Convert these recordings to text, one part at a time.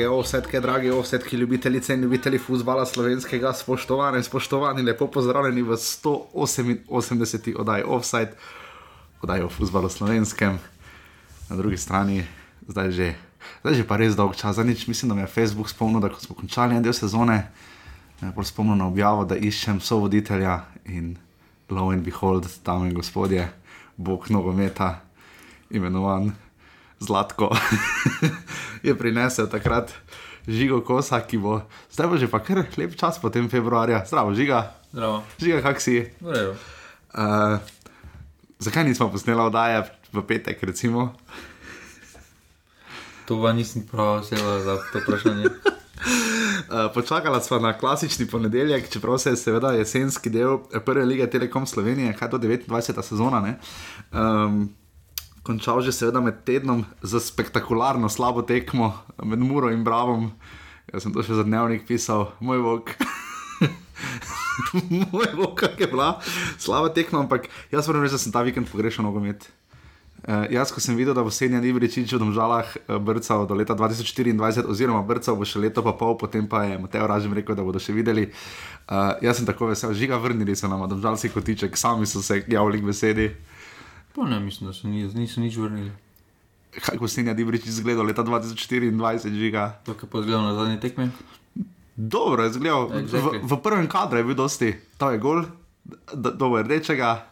Drage ovsetke, drage ovsetke, ljubitelice in ljubitelji futbola slovenskega, spoštovane in spoštovani, lepo pozdravljeni v 188. oddaji Offside, oddaji o futbalu slovenskem. Na drugi strani, zdaj že, zdaj že pa res dolg čas, za nič mislim, da me je Facebook spomnil, da smo končali en del sezone, bolj spomnil na objavo, da iščem sovoditelja in lo and behold, tam in gospodje, bog nogometa, imenovan. Zlatko je prinesel takrat žigo kosa, ki bo zdaj bo že pa kar lep čas po tem februarju. Zdravo, žiga. Zdravo. Žiga, kak si? Uh, zakaj nismo posneli oddaje v petek, recimo? To pa nisem prav vzela za to vprašanje. Uh, počakala smo na klasični ponedeljek, čeprav se je seveda jesenski del prve lige Telekom Slovenije, kaj to 29. sezona. Um, končal že seveda med tednom za spektakularno slabo tekmo med Muro in Bravom. Jaz sem to še za dnevnik pisal, moj vok. moj vok, kak je bila slaba tekma, ampak jaz moram reči, da sem ta vikend pogrešal nogomet. Uh, jaz, ko sem videl, da bo Senja Nibričič v Domžalah uh, brcal do leta 2024, oziroma brcal bo še leto pa pol, potem pa je Mateo Ražim rekel, da bodo še videli. Uh, jaz sem tako vesel, žiga vrnili so nam, domžalci kotiček, sami so se javili k besedi. Pa ne, mislim, da so ni, niso nič vrnili. Kaj bo Senja Nibričič izgledal leta 2024, žiga? To, kar pa zgledal na zadnji tekmi. Dobro je zgledal, Exactly. v, v prvem kadru je bil dosti, to je gol, do, do rdečega.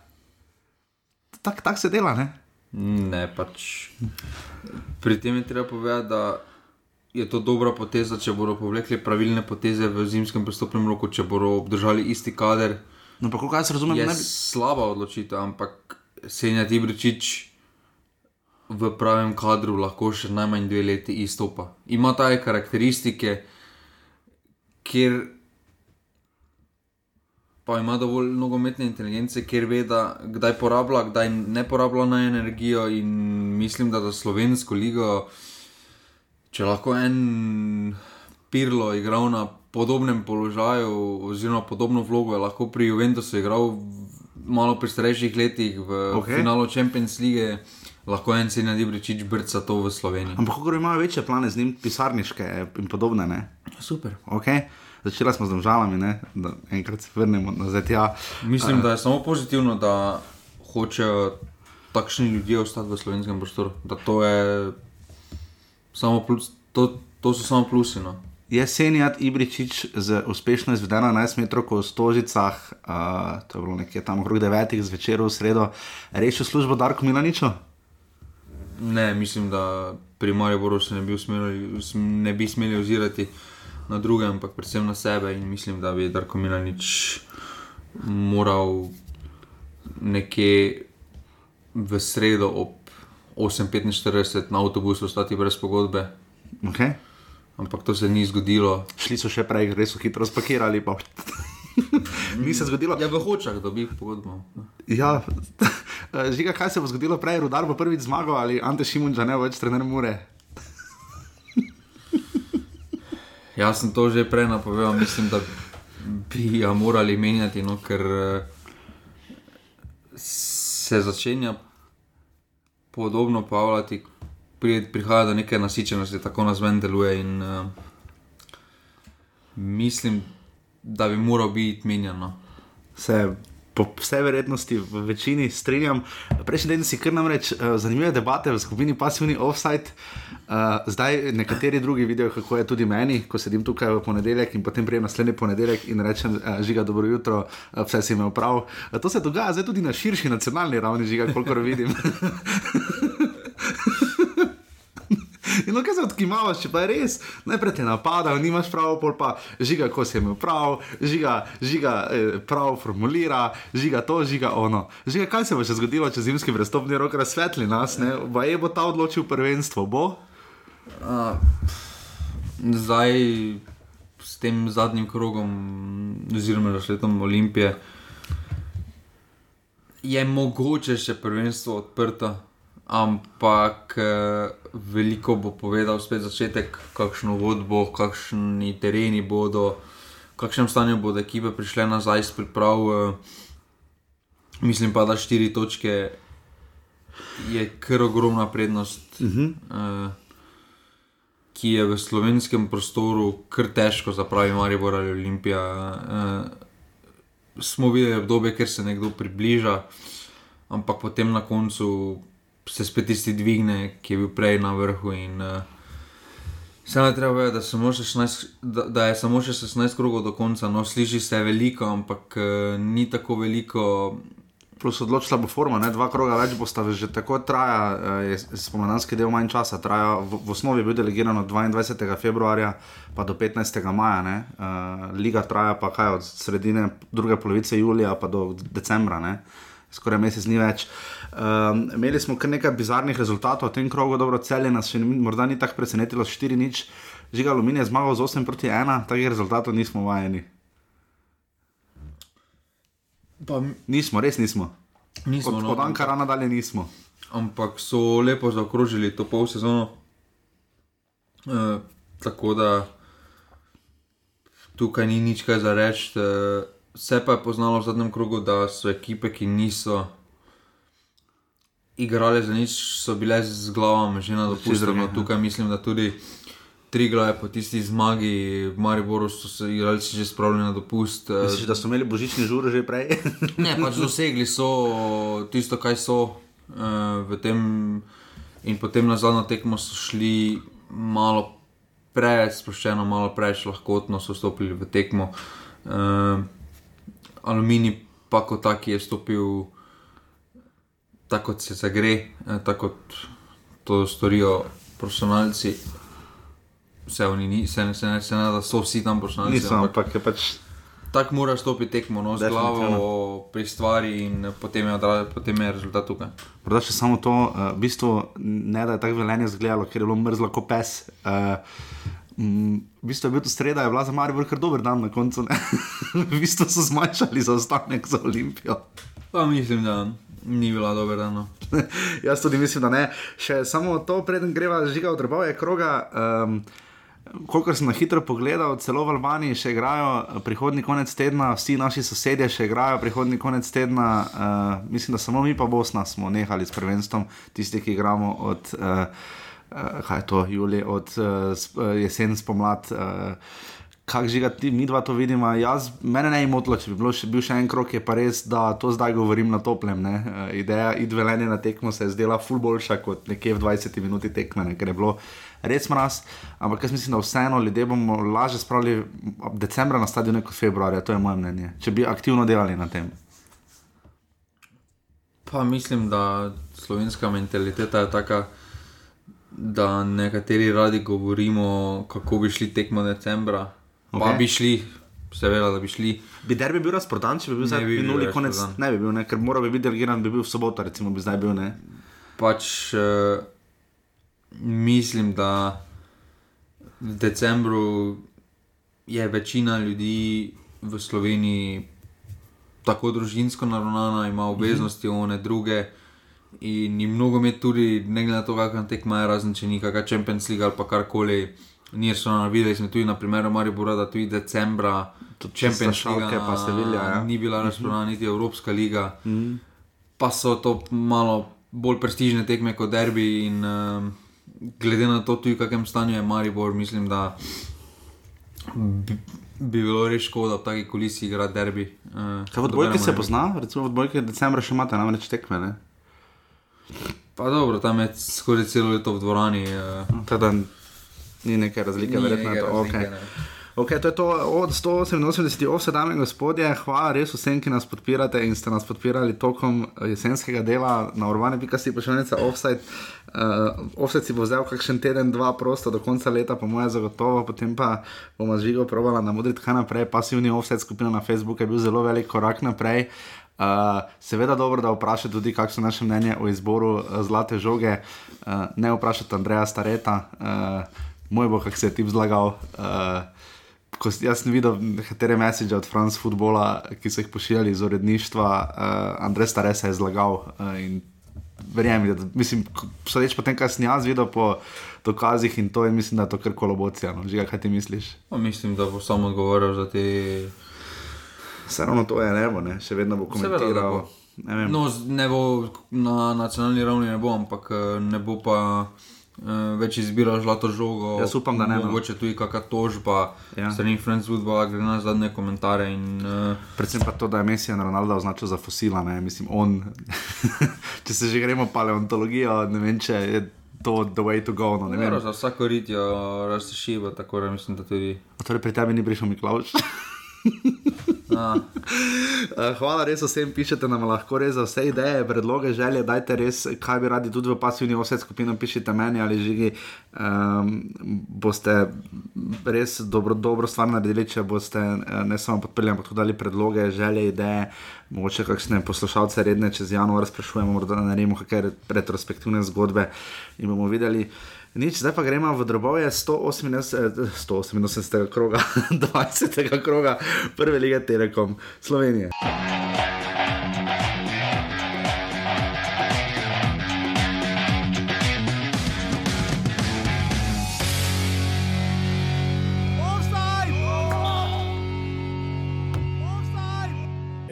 Tako tak se dela, ne? Ne, pač. Pri tem je treba povedati, da je to dobra poteza, če bodo povlekli pravilne poteze v zimskem prestopnem roku, če bodo obdržali isti kader. No, pa koliko jaz razumem, Je ne bi. slaba odločitev, ampak Senja Tibričič v pravem kadru lahko še najmanj dve leti izstopa. Ima ta karakteristike, kjer pa ima dovolj nogometne inteligence, kjer ve, da kdaj porablja, kdaj ne porablja na energijo. In mislim, da za slovensko ligo, če lahko en Pirlo igral na podobnem položaju, oziroma podobno vlogo je lahko pri Juventusu igral malo pri starejših letih v okay. finalu Champions League. Lahko en si nadi brečič brca to v Sloveniji. Ampak kako imajo večje plane z njim, pisarniške in podobne, ne? Super. Okay. Začela smo z državami, da enkrat se vrnemo nazaj tja. Mislim, da je samo pozitivno, da hočejo takšni ljudje ostati v slovenskem prostoru. Da to, je samo plus, to, to so samo plusi. No. Je Senjat Ibričič z uspešno izvedeno 11 metrov v Stožicah, uh, to je bilo nekje tam okrog 9 zvečer v sredo, rešil službo Darko Milaničo? Ne, mislim, da pri Mariboru se ne bi, usmerili, ne bi smeli ozirati na druge, ampak predvsem na sebe. In mislim, da bi Darko Milanič moral nekje v sredo ob 8:45 na avtobusu ostati brez pogodbe. Okay. Ampak to se ni zgodilo. Šli so še prej, res so hitro spakirali. Pa. ni se zgodilo. Ja, v hočah dobi pogodbo. Ja, žiga, kaj se bo zgodilo prej, rudar bo prvič zmagal ali Ante Šimunča ne bo več trener Mure. Jaz sem to že prej napovedal, mislim, da bi ga morali menjati, no, ker eh, se začenja podobno pavljati, pri- prihaja do neke nasičenosti, tako nas ven deluje. In, uh, mislim, da bi moral biti menjan. No. Se po vsej verjetnosti v večini strinjam. Prejšnji teden si kar namreč uh, zanimive debate v skupini Passivni Offside. Uh, zdaj nekateri drugi vidijo, kako je tudi meni, ko sedim tukaj v ponedeljek in potem prijem naslednji ponedeljek in rečem, uh, žiga, dobro jutro, uh, vse si imel prav. Uh, to se dogaja zdaj tudi na širši nacionalni ravni, žiga, kolikor vidim. In no, kaj se odkimavaš, če pa je res, najprej te napadajo, nimaš prav, pol pa žiga, ko si imel prav, žiga, žiga eh, prav formulira, žiga to, žiga ono. Žiga, kaj se bo še zgodilo, če zimski prestopni rok razsvetli nas, ne? Baje bo ta odločil prvenstvo, bo? Uh, zdaj s tem zadnjim krogom, oziroma razletom Olimpije, je mogoče še prvenstvo odprto, ampak eh, veliko bo povedal spet začetek, kakšno vod bo, kakšni tereni bodo, v kakšnem stanju bodo ekipe prišle nazaj iz priprav. eh, Mislim pa, da štiri točke je kar ogromna prednost. Uh -huh. uh, ki je v slovenskem prostoru kar težko zapravi, Maribor ali Olimpija. Uh, smo videli obdobje, ker se nekdo približa, ampak potem na koncu se spet tisti dvigne, ki je bil prej na vrhu. In, uh, ne treba vedeti, da, 16, da, da je samo še 16 krogov do konca. No, sliši se veliko, ampak uh, ni tako veliko. Plus odločila bo forma, ne? dva kroga več bo sta že tako traja, je spomladanski del manj časa. Traja, v, v osnovi je bil delegiran od 22. februarja pa do 15. maja. Uh, Liga traja pa kaj od sredine druge polovice julija pa do decembra. Ne? skoraj mesec ni več. Um, imeli smo kar nekaj bizarnih rezultatov v tem krogu, dobro, celje nas še morda ni tako presenetilo, 4 nič, žiga aluminij je zmagal z 8 proti 1, takih rezultatov nismo vajeni. Pa, nismo, res nismo. nismo od no, od Ankara nadalje nismo. Ampak so lepo zaokrožili to pol sezono. E, tako da tukaj ni nič kaj za reči. E, se pa je poznalo v zadnjem krogu, da so ekipe, ki niso igrale za nič, so bile z glavami že na dopustu. No, tukaj mislim, da tudi tri glave po tisti zmagi v Mariboru so se igralci že spravili na dopust. Misliš, da so imeli božični žur že prej? ne, pač dosegli so tisto, kaj so uh, v tem. In potem na zadnjo tekmo so šli malo preveč sproščeno, malo preveč lahkotno so stopili v tekmo. Uh, aluminij, pa kot taki je stopil, tako kot se zagre, eh, tako kot to storijo profesionalci. Vse oni ni, se ne, se ne, se ne da so vsi tam profesionalci. Nisem, ampak je pač. Tako mora stopiti tekmo, no, z glavo pri stvari, in potem je, potem je rezultat tukaj. Morda še samo to, uh, v bistvu ne da je tako velenje zgledalo, ker je bilo mrzlo kot pes. Uh, Mm, v bistvu je bil to sreda, je bila za Marijo kar dober dan na koncu. v bistvu so zmanjšali zaostanek za Olimpijo. Pa mislim, da ni bila dober dan. No. Jaz tudi mislim, da ne. Še samo to, preden greva žiga v drbove kroga. Um, Kolikor sem na hitro pogledal, celo v Albaniji še igrajo prihodni konec tedna, vsi naši sosedje še igrajo prihodni konec tedna. Uh, mislim, da samo mi pa Bosna smo nehali s prvenstvom, tisti, ki igramo od. Uh, uh, kaj je to, Julij, od uh, jesen spomlad. Uh, Kaj že ga ti, mi dva to vidimo, jaz, mene ne je motilo, če bi še, bil še en krok, je pa res, da to zdaj govorim na toplem. Uh, ideja idvelenja na tekmo se je zdela ful boljša kot nekje v 20 minuti tekme, ne, ker je bilo res mraz. Ampak jaz mislim, da vseeno ljudje bomo lažje spravili decembra na stadion kot februarja, to je moje mnenje, če bi aktivno delali na tem. Pa mislim, da slovenska mentaliteta je taka da nekateri radi govorimo, kako bi šli tekmo decembra. Okay. Pa bi šli, seveda, da bi šli. Bi derbi bil razprodan, če bi bil zdaj minuli konec? Ne bi bil, ne, ker mora bi biti delegiran, bi bil v soboto, recimo, bi zdaj bil. Ne. Pač uh, mislim, da v decembru je večina ljudi v Sloveniji tako družinsko naravnana, ima obveznosti, mm -hmm. one druge. In jim mnogo med tudi, ne glede na to, kakšen tek imajo, razen če ni kakšen Champions League ali pa karkoli. Ni so videli, smo tudi na primeru Maribora, da tudi decembra, tudi Champions League, pa se vilja. Ja. Ni bila razpravljena niti Evropska liga. Mm -hmm. Pa so to malo bolj prestižne tekme kot derbi. In uh, glede na to, tudi v kakem stanju je Maribor, mislim, da bi, bi bilo res škoda, da v taki kulisi igra derbi. Uh, Kaj v odbojki se pozna? Recimo v odbojki decembra še imate namreč tekme. Ne? Pa dobro, tam je skoraj celo leto v dvorani. Uh, teda ni neke razlike, verjetno je to ok. Okay, to je to od 188, vse dame in gospodje, hvala res vsem, ki nas podpirate in ste nas podpirali tokom jesenskega dela na urbane.si, pa še nekaj offside. Uh, offside si bo vzel kakšen teden, dva prosto do konca leta, po mojem, zagotovo, potem pa bomo živo probala na modri kaj naprej. Pasivni offside skupina na Facebooku je bil zelo velik korak naprej. Uh, Uh, seveda, dobro, da vprašate tudi, kakšno je naše mnenje o izboru uh, zlate žoge. Uh, ne vprašate Andreja Stareta, uh, moj bo, kako se je ti zlagal. Uh, ko jaz sem videl nekatere mesiče od France Footballa, ki so jih pošiljali iz uredništva, uh, Andrej Stares je zlagal. Uh, Verjemi, da mislim, sodeč po tem, kar sem jaz videl po dokazih in to je, mislim, da je to kar kolobocija. No? Žiga, kaj ti misliš? Pa mislim, da bo samo odgovoril za te. Vse ravno to je nebo, ne? še vedno bo komentiral. Ne, no, ne bo na nacionalni ravni, ne bo, ampak ne bo pa Uh, več izbira zlato žogo. Jaz upam, da ne, no. Mogoče tudi kakšna tožba, Ja. strani Friends Woodballa, gre na zadnje komentarje. In, uh, Predvsem pa to, da je Messi in Ronaldo označil za fosila. Ne? Mislim, on, če se že gremo paleontologijo, ne vem, če je to the way to go. No, ne vem. Dobro, za vsako ritjo razšiva, tako da mislim, da tudi. A Torej, pri tebi ni prišel Miklaus. A, Eh, Hvala res vsem, pišete nam lahko res za vse ideje, predloge, želje. Dajte res, kaj bi radi tudi v pasivni offset skupino, pišite meni ali žigi. Um, boste res dobro, dobro stvar naredili, če boste eh, ne samo podprli, ampak tudi dali predloge, želje, ideje. Mogoče kakšne poslušalce redne čez januar sprašujemo, morda da naredimo kakšne retrospektivne zgodbe in bomo videli. Nič, zdaj pa gremo v drobove 188. 188. kroga, 20. kroga, prve lige Telekom Slovenije.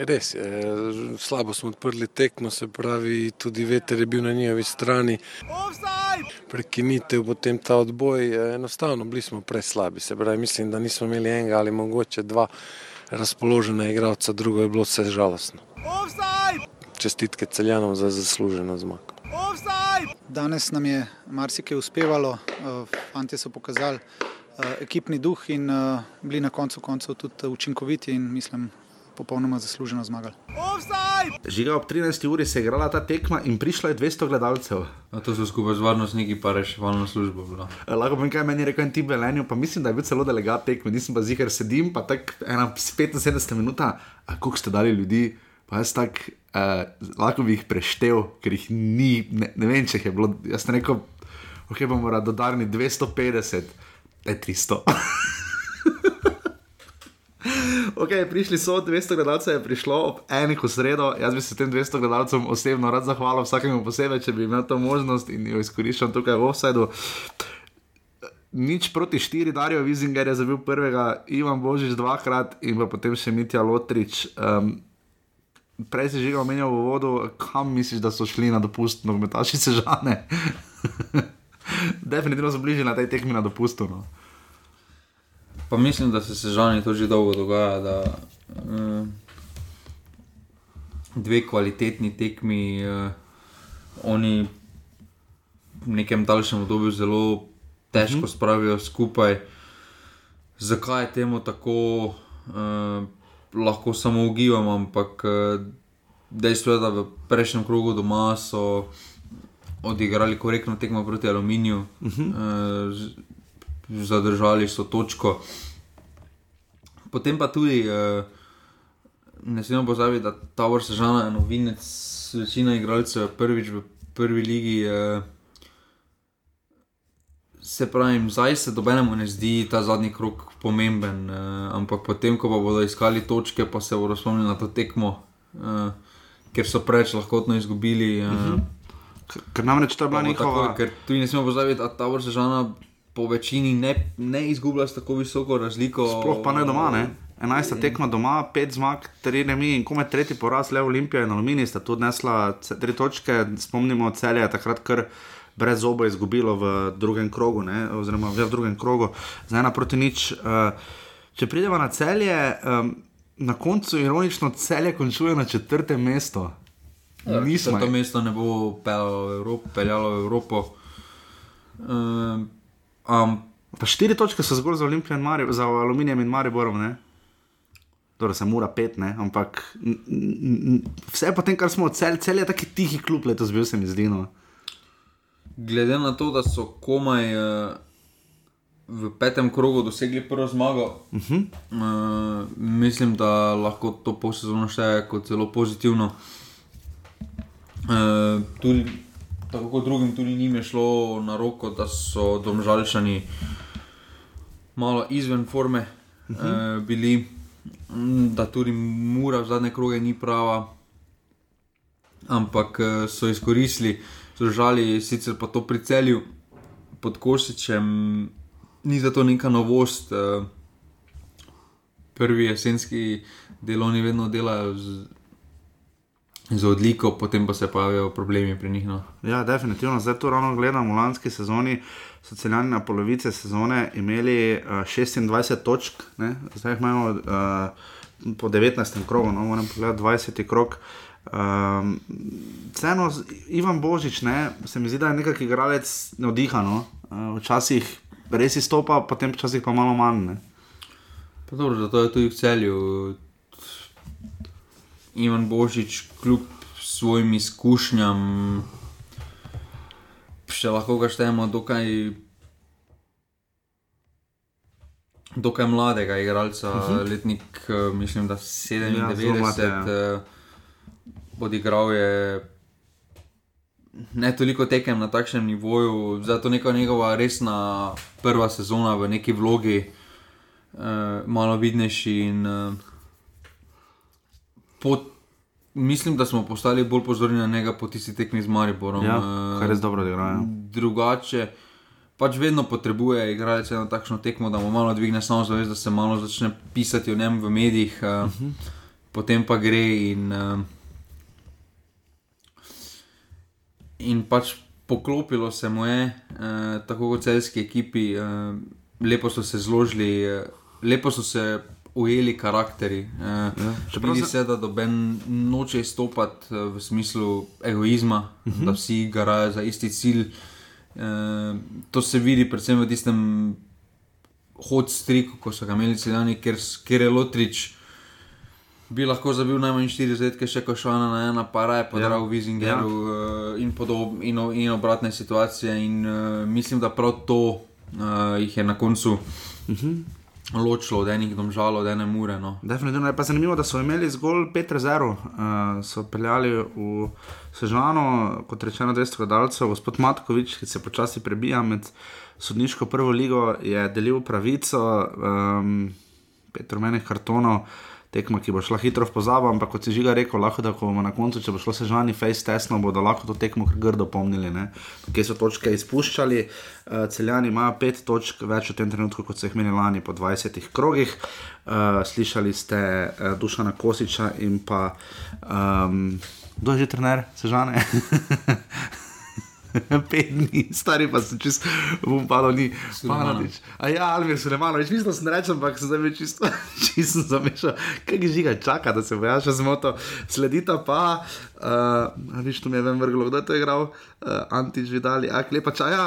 Res je, slabo smo odprli tekmo, se pravi, tudi veter je bil na njihovi strani. Prekinitev, potem ta odboj, eh, enostavno bili smo preslabi. Se pravi, mislim, da nismo imeli enega ali mogoče dva razpoložena igralca, drugo je bilo vse žalostno. Čestitke celjanom za zasluženo zmago. Danes nam je marsikaj uspevalo, eh, fanti so pokazali eh, ekipni duh in eh, bili na koncu koncev tudi učinkoviti in mislim, popolnoma zasluženo zmagali. Žiga ob 13. uri se je igrala ta tekma in prišlo je 200 gledalcev. a to so skupaj z varnostniki, pa reševalna služba. Bila. Eh, Lahko povem, kaj meni je rekel en tip Velenju, pa mislim, da je bil celo delegat tekme, nisem pa zihar sedim, pa tako ena 75 minuta, a koliko ste dali ljudi, pa jaz tako uh, lahko bi jih preštel, ker jih ni, ne, ne vem, če jih je bilo, jaz sem rekel, ok, bomo radodarni 250, ne 300. Ok, prišli so, 200 gledalcev je prišlo ob enih v sredo. Jaz bi se tem 200 gledalcem osebno rad zahvalil, vsakemu posebej, če bi imel to možnost in jo izkoriščam tukaj v offsajdu. Nič proti štiri, Darijo Vizinger je zabil prvega, Ivan Božič dvakrat in potem še Mitja Lotrič. Um, prej si že omenjal v vodu, kam misliš, da so šli na dopust, nogometaši se žane. Definitivno so bližje na tej tekmi na dopustu. No. Pa mislim, da se sežani to že dolgo dogaja, da uh, dve kvalitetni tekmi, uh, oni v nekem daljšem obdobju zelo težko mm spravijo skupaj. Zakaj je temu tako, uh, lahko samo ugibam, ampak uh, dejstvo je, da v prejšnjem krogu doma so odigrali korektno tekmo proti aluminiju. Uh -huh. uh, zadržali so točko. Potem pa tudi, uh, ne smemo pozabiti, da Tower Sežana je novinec, večina igralcev prvič v prvi ligi. Uh, se pravi, zdaj se dobenemu ne zdi ta zadnji krok pomemben, uh, ampak potem, ko pa bodo iskali točke, pa se bodo spomnili na to tekmo, uh, ker so preveč lahkotno izgubili. Uh, uh -huh. Ker namreč je bila njihova. Tako, ker tudi ne smemo pozabiti, da ta vrsta po večini ne, ne izgublja s tako visoko razliko. Sploh pa ne doma, ne. 11 tekma doma, 5 zmag, 3 remi in komaj tretji poraz, le Olimpija in Aluminij sta tu odnesla 3 točke. Spomnimo, celje je takrat kar brez zobo izgubilo v drugem krogu, ne, oziroma v drugem krogu, za ena proti nič. Uh, če pridemo na celje, na koncu ironično celje končuje na četrtem mestu. Nismo. To mesto ne bo peljalo v Evropo. Peljalo v Evropo. Um, um, Pa štiri točke so zgolj za Olimpijo in Marijo, za Aluminijem in Mariborom, ne? Torej, se mora pet, ne? ampak n- n- vse potem, kar smo odcel, cel je taki tihi klub letos bil, se mi zdi. No. glede na to, da so komaj uh, v petem krogu dosegli prvo zmago, uh -huh. uh, mislim, da lahko to polsezono šteje kot zelo pozitivno. Uh, tudi, tako kot drugim, tudi njim je šlo na roko, da so domžalčani malo izven forme uh -huh. uh, bili, da tudi mura v zadnje kroge ni prava, ampak uh, so izkoristili, so žali sicer pa to pri celju pod Košičem, ni zato neka novost. Uh, prvi jesenski delovni vedno delajo z za odliko, potem pa se pojavijo problemi pri njih. No. Ja, definitivno. Zdaj to ravno gledam v lanski sezoni. So celjani na polovice sezone imeli uh, 26 točk, ne? zdaj jih imamo uh, po 19. krogu, no moram pogledati 20. krog. Um, Vseeno, Ivan Božič, ne, se mi zdi, da je nekak igralec neodihano. Uh, včasih res izstopa, potem včasih pa malo manj. Ne. Pa dobro, zato je tudi v celju. Ivan Božič, kljub svojim izkušnjam, še lahko ga štejemo dokaj, dokaj mladega igralca, uh -huh. letnik, eh, mislim, da 97 mlad je, ja. Odigral je ne toliko tekem na takšnem nivoju, zato neka njegova resna prva sezona v neki vlogi, eh, malo vidnejši. In, eh, po, mislim, da smo postali bolj pozorni na njega po tisti tekmi z Mariborom. Ja, eh, kar res dobro odigrajo. drugače. Pač vedno potrebuje igralec na takšno tekmo, da mu malo dvigne samozavest, da se malo začne pisati o njem v medijih, uh, uh -huh. potem pa gre in, uh, in pač poklopilo se mu je, uh, tako kot celski ekipi, uh, lepo so se zložili, uh, lepo so se ujeli karakteri. Uh, ja. čeprav Vidi se- da doben noče izstopati uh, v smislu egoizma, uh -huh. da vsi garajo za isti cilj. Uh, to se vidi predvsem v tistem hod striku, ko so ga imeli celjani, ker, ker je Lotrič. Bi lahko zabil najmanj 4 zetke, še košana na ena, pa raje podal Ja. Vizingeru ja. in, podob, in, in obratne situacije. In, uh, mislim, da prav to uh, jih je na koncu uh -huh. Ločilo od enih domžal, od ene mure. No. Definitivno je pa zanimivo, da so imeli zgolj pet rezerv. Uh, so peljali v Sežano, kot rečeno, 200 gledalcev. Gospod Matkovič, ki se počasi prebija med sodniško prvo ligo, je delil pravico, um, pet rumenih kartonov. Tekma, ki bo šla hitro v pozabo, ampak kot si žiga rekel, lahko da bomo na koncu, če bo šlo sežani face tesno, bodo lahko to tekmo grdo pomnili, ne? kje so točke izpuščali. Uh, celjani imajo pet točk več v tem trenutku, kot so jih imeli lani po 20 krogih. Uh, slišali ste uh, Dušana Kosiča in pa um, kdo je že trener, sežane. Pet dni, stari pa sem čist, bom padal, ni Fanatič. A ja, Almir Sulemanovič, mislim, da sem rečem, ampak se zdaj mi čisto, čisto zamešal. Kaj ga žiga, čaka, da se bo jaz še zmoto. Sledita pa, uh, viš, tu mi je vem vrglo, kdo je to igral, uh, Antič Vidali, a klepa čaja,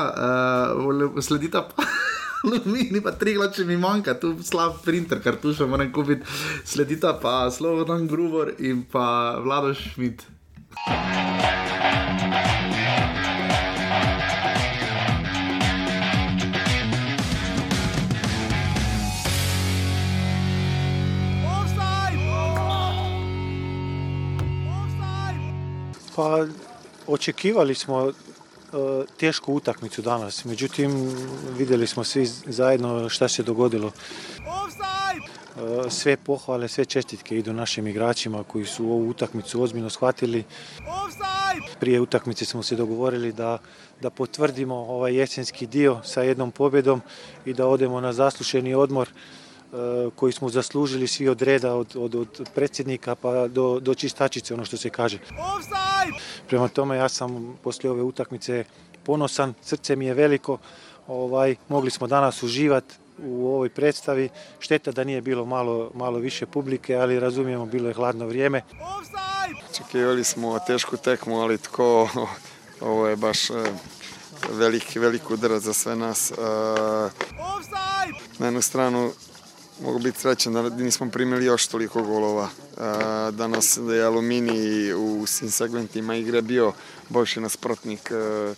uh, sledita pa. Alumini pa tri glače mi manjka, tu slab printer, kartuša moram kupiti. Sledita pa Slobodan Grubor in pa Vlado Šmit. Pa očekivali smo uh, tešku utakmicu danas, međutim vidjeli smo svi zajedno šta se dogodilo. Uh, sve pohvale, sve čestitke idu našim igračima koji su ovu utakmicu ozbiljno shvatili. Prije utakmice smo se dogovorili da, da potvrdimo ovaj jesenski dio sa jednom pobjedom i da odemo na zaslušeni odmor koji smo zaslužili svi od reda, od, od, od predsjednika pa do, do čistačice, ono što se kaže. Prema tome ja sam poslije ove utakmice ponosan, srce mi je veliko, ovaj, mogli smo danas uživati u ovoj predstavi. Šteta da nije bilo malo, malo više publike, ali razumijemo, bilo je hladno vrijeme. Očekivali smo tešku tekmu, ali tko, ovo je baš e, velik, velik udarac za sve nas. E, Na jednu stranu mogu biti srećan da nismo primili još toliko golova. E, Danas da je Alumini u svim segmentima igre bio boljši nasprotnik. e,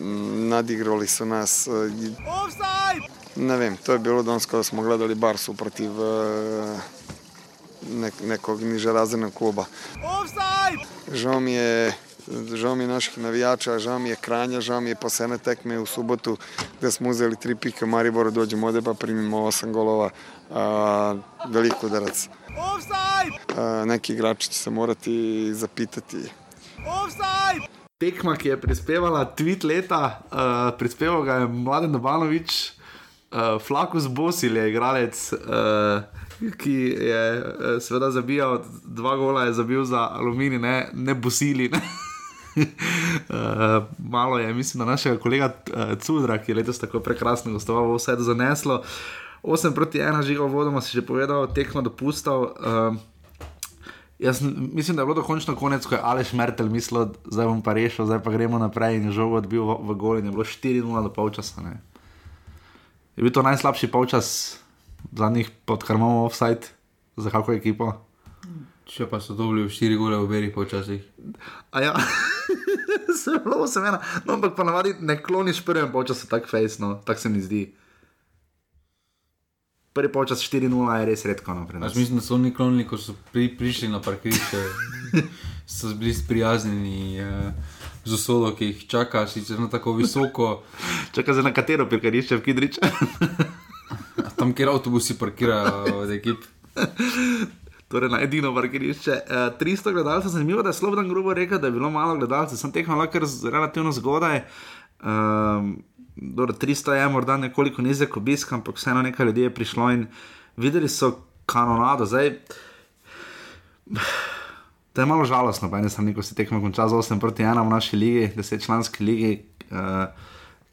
m, Nadigrali su nas. e, Ne vem, to je bilo danas kada smo gledali Barsu protiv e, nek, nekog niže razrednog kluba. Žao mi je žao mi je naših navijača, žao mi je Kranja, žao mi je posebne tekme u subotu gde smo uzeli tri pika Maribora, dođemo ovde pa primimo osam golova, a, velik udarac. A, neki igrači će se morati zapitati Tekma, ki je prispevala tweet leta, uh, prispeval ga je Mladen Dobanovič, uh, Flakus Bosil je igralec, uh, ki je uh, seveda zabijal dva gola, je zabil za aluminij, ne, ne Bosili. Ne? Uh, malo je, mislim, da našega kolega uh, Cudra, ki je letos tako prekrasno gostoval, vse to zaneslo. 8 proti 1, žigo vodoma si že povedal, tekmo dopustal. Uh, jaz mislim, da je bilo dokončno konec, ko je Aleš Mertel mislil, zdaj bom pa rešil, zdaj pa gremo naprej in žogo odbil v, v gol in je bilo 4-0 do polčasa. Ne. Je bil to najslabši polčas zadnjih, odkar imamo offside za kako ekipo. Če pa so dobili 4 gole v obeh počasih. A ja, zelo se ena. No, ampak pa navadi ne kloniš prvem počasu tako fejsno, tako se mi zdi. Prvi počas 4-0 je res redko. Jaz mislim, da so oni klonili, ko so pri, prišli na parkirišče, so bili sprijaznjeni eh, z usodo, ki jih čaka, sicer na tako visoko. Čaka za na katero parkirišče v Kidrič. Tam, kjer avtobusi parkirajo od ekip. Torej na edino parkirišče. Uh, 300 gledalcev, zanimivo, da je Slobodan grobo rekel, da je bilo malo gledalcev, sem tehno lahko relativno zgodaj. Um, dobro, 300 je morda nekoliko nizek obisk, ampak vseeno nekaj ljudi je prišlo in videli so kanonado. Zdaj, to je malo žalostno, pa ene strani, ko se tekmo konča z 8 proti 1 v naši ligi, 10 članski ligi. Uh,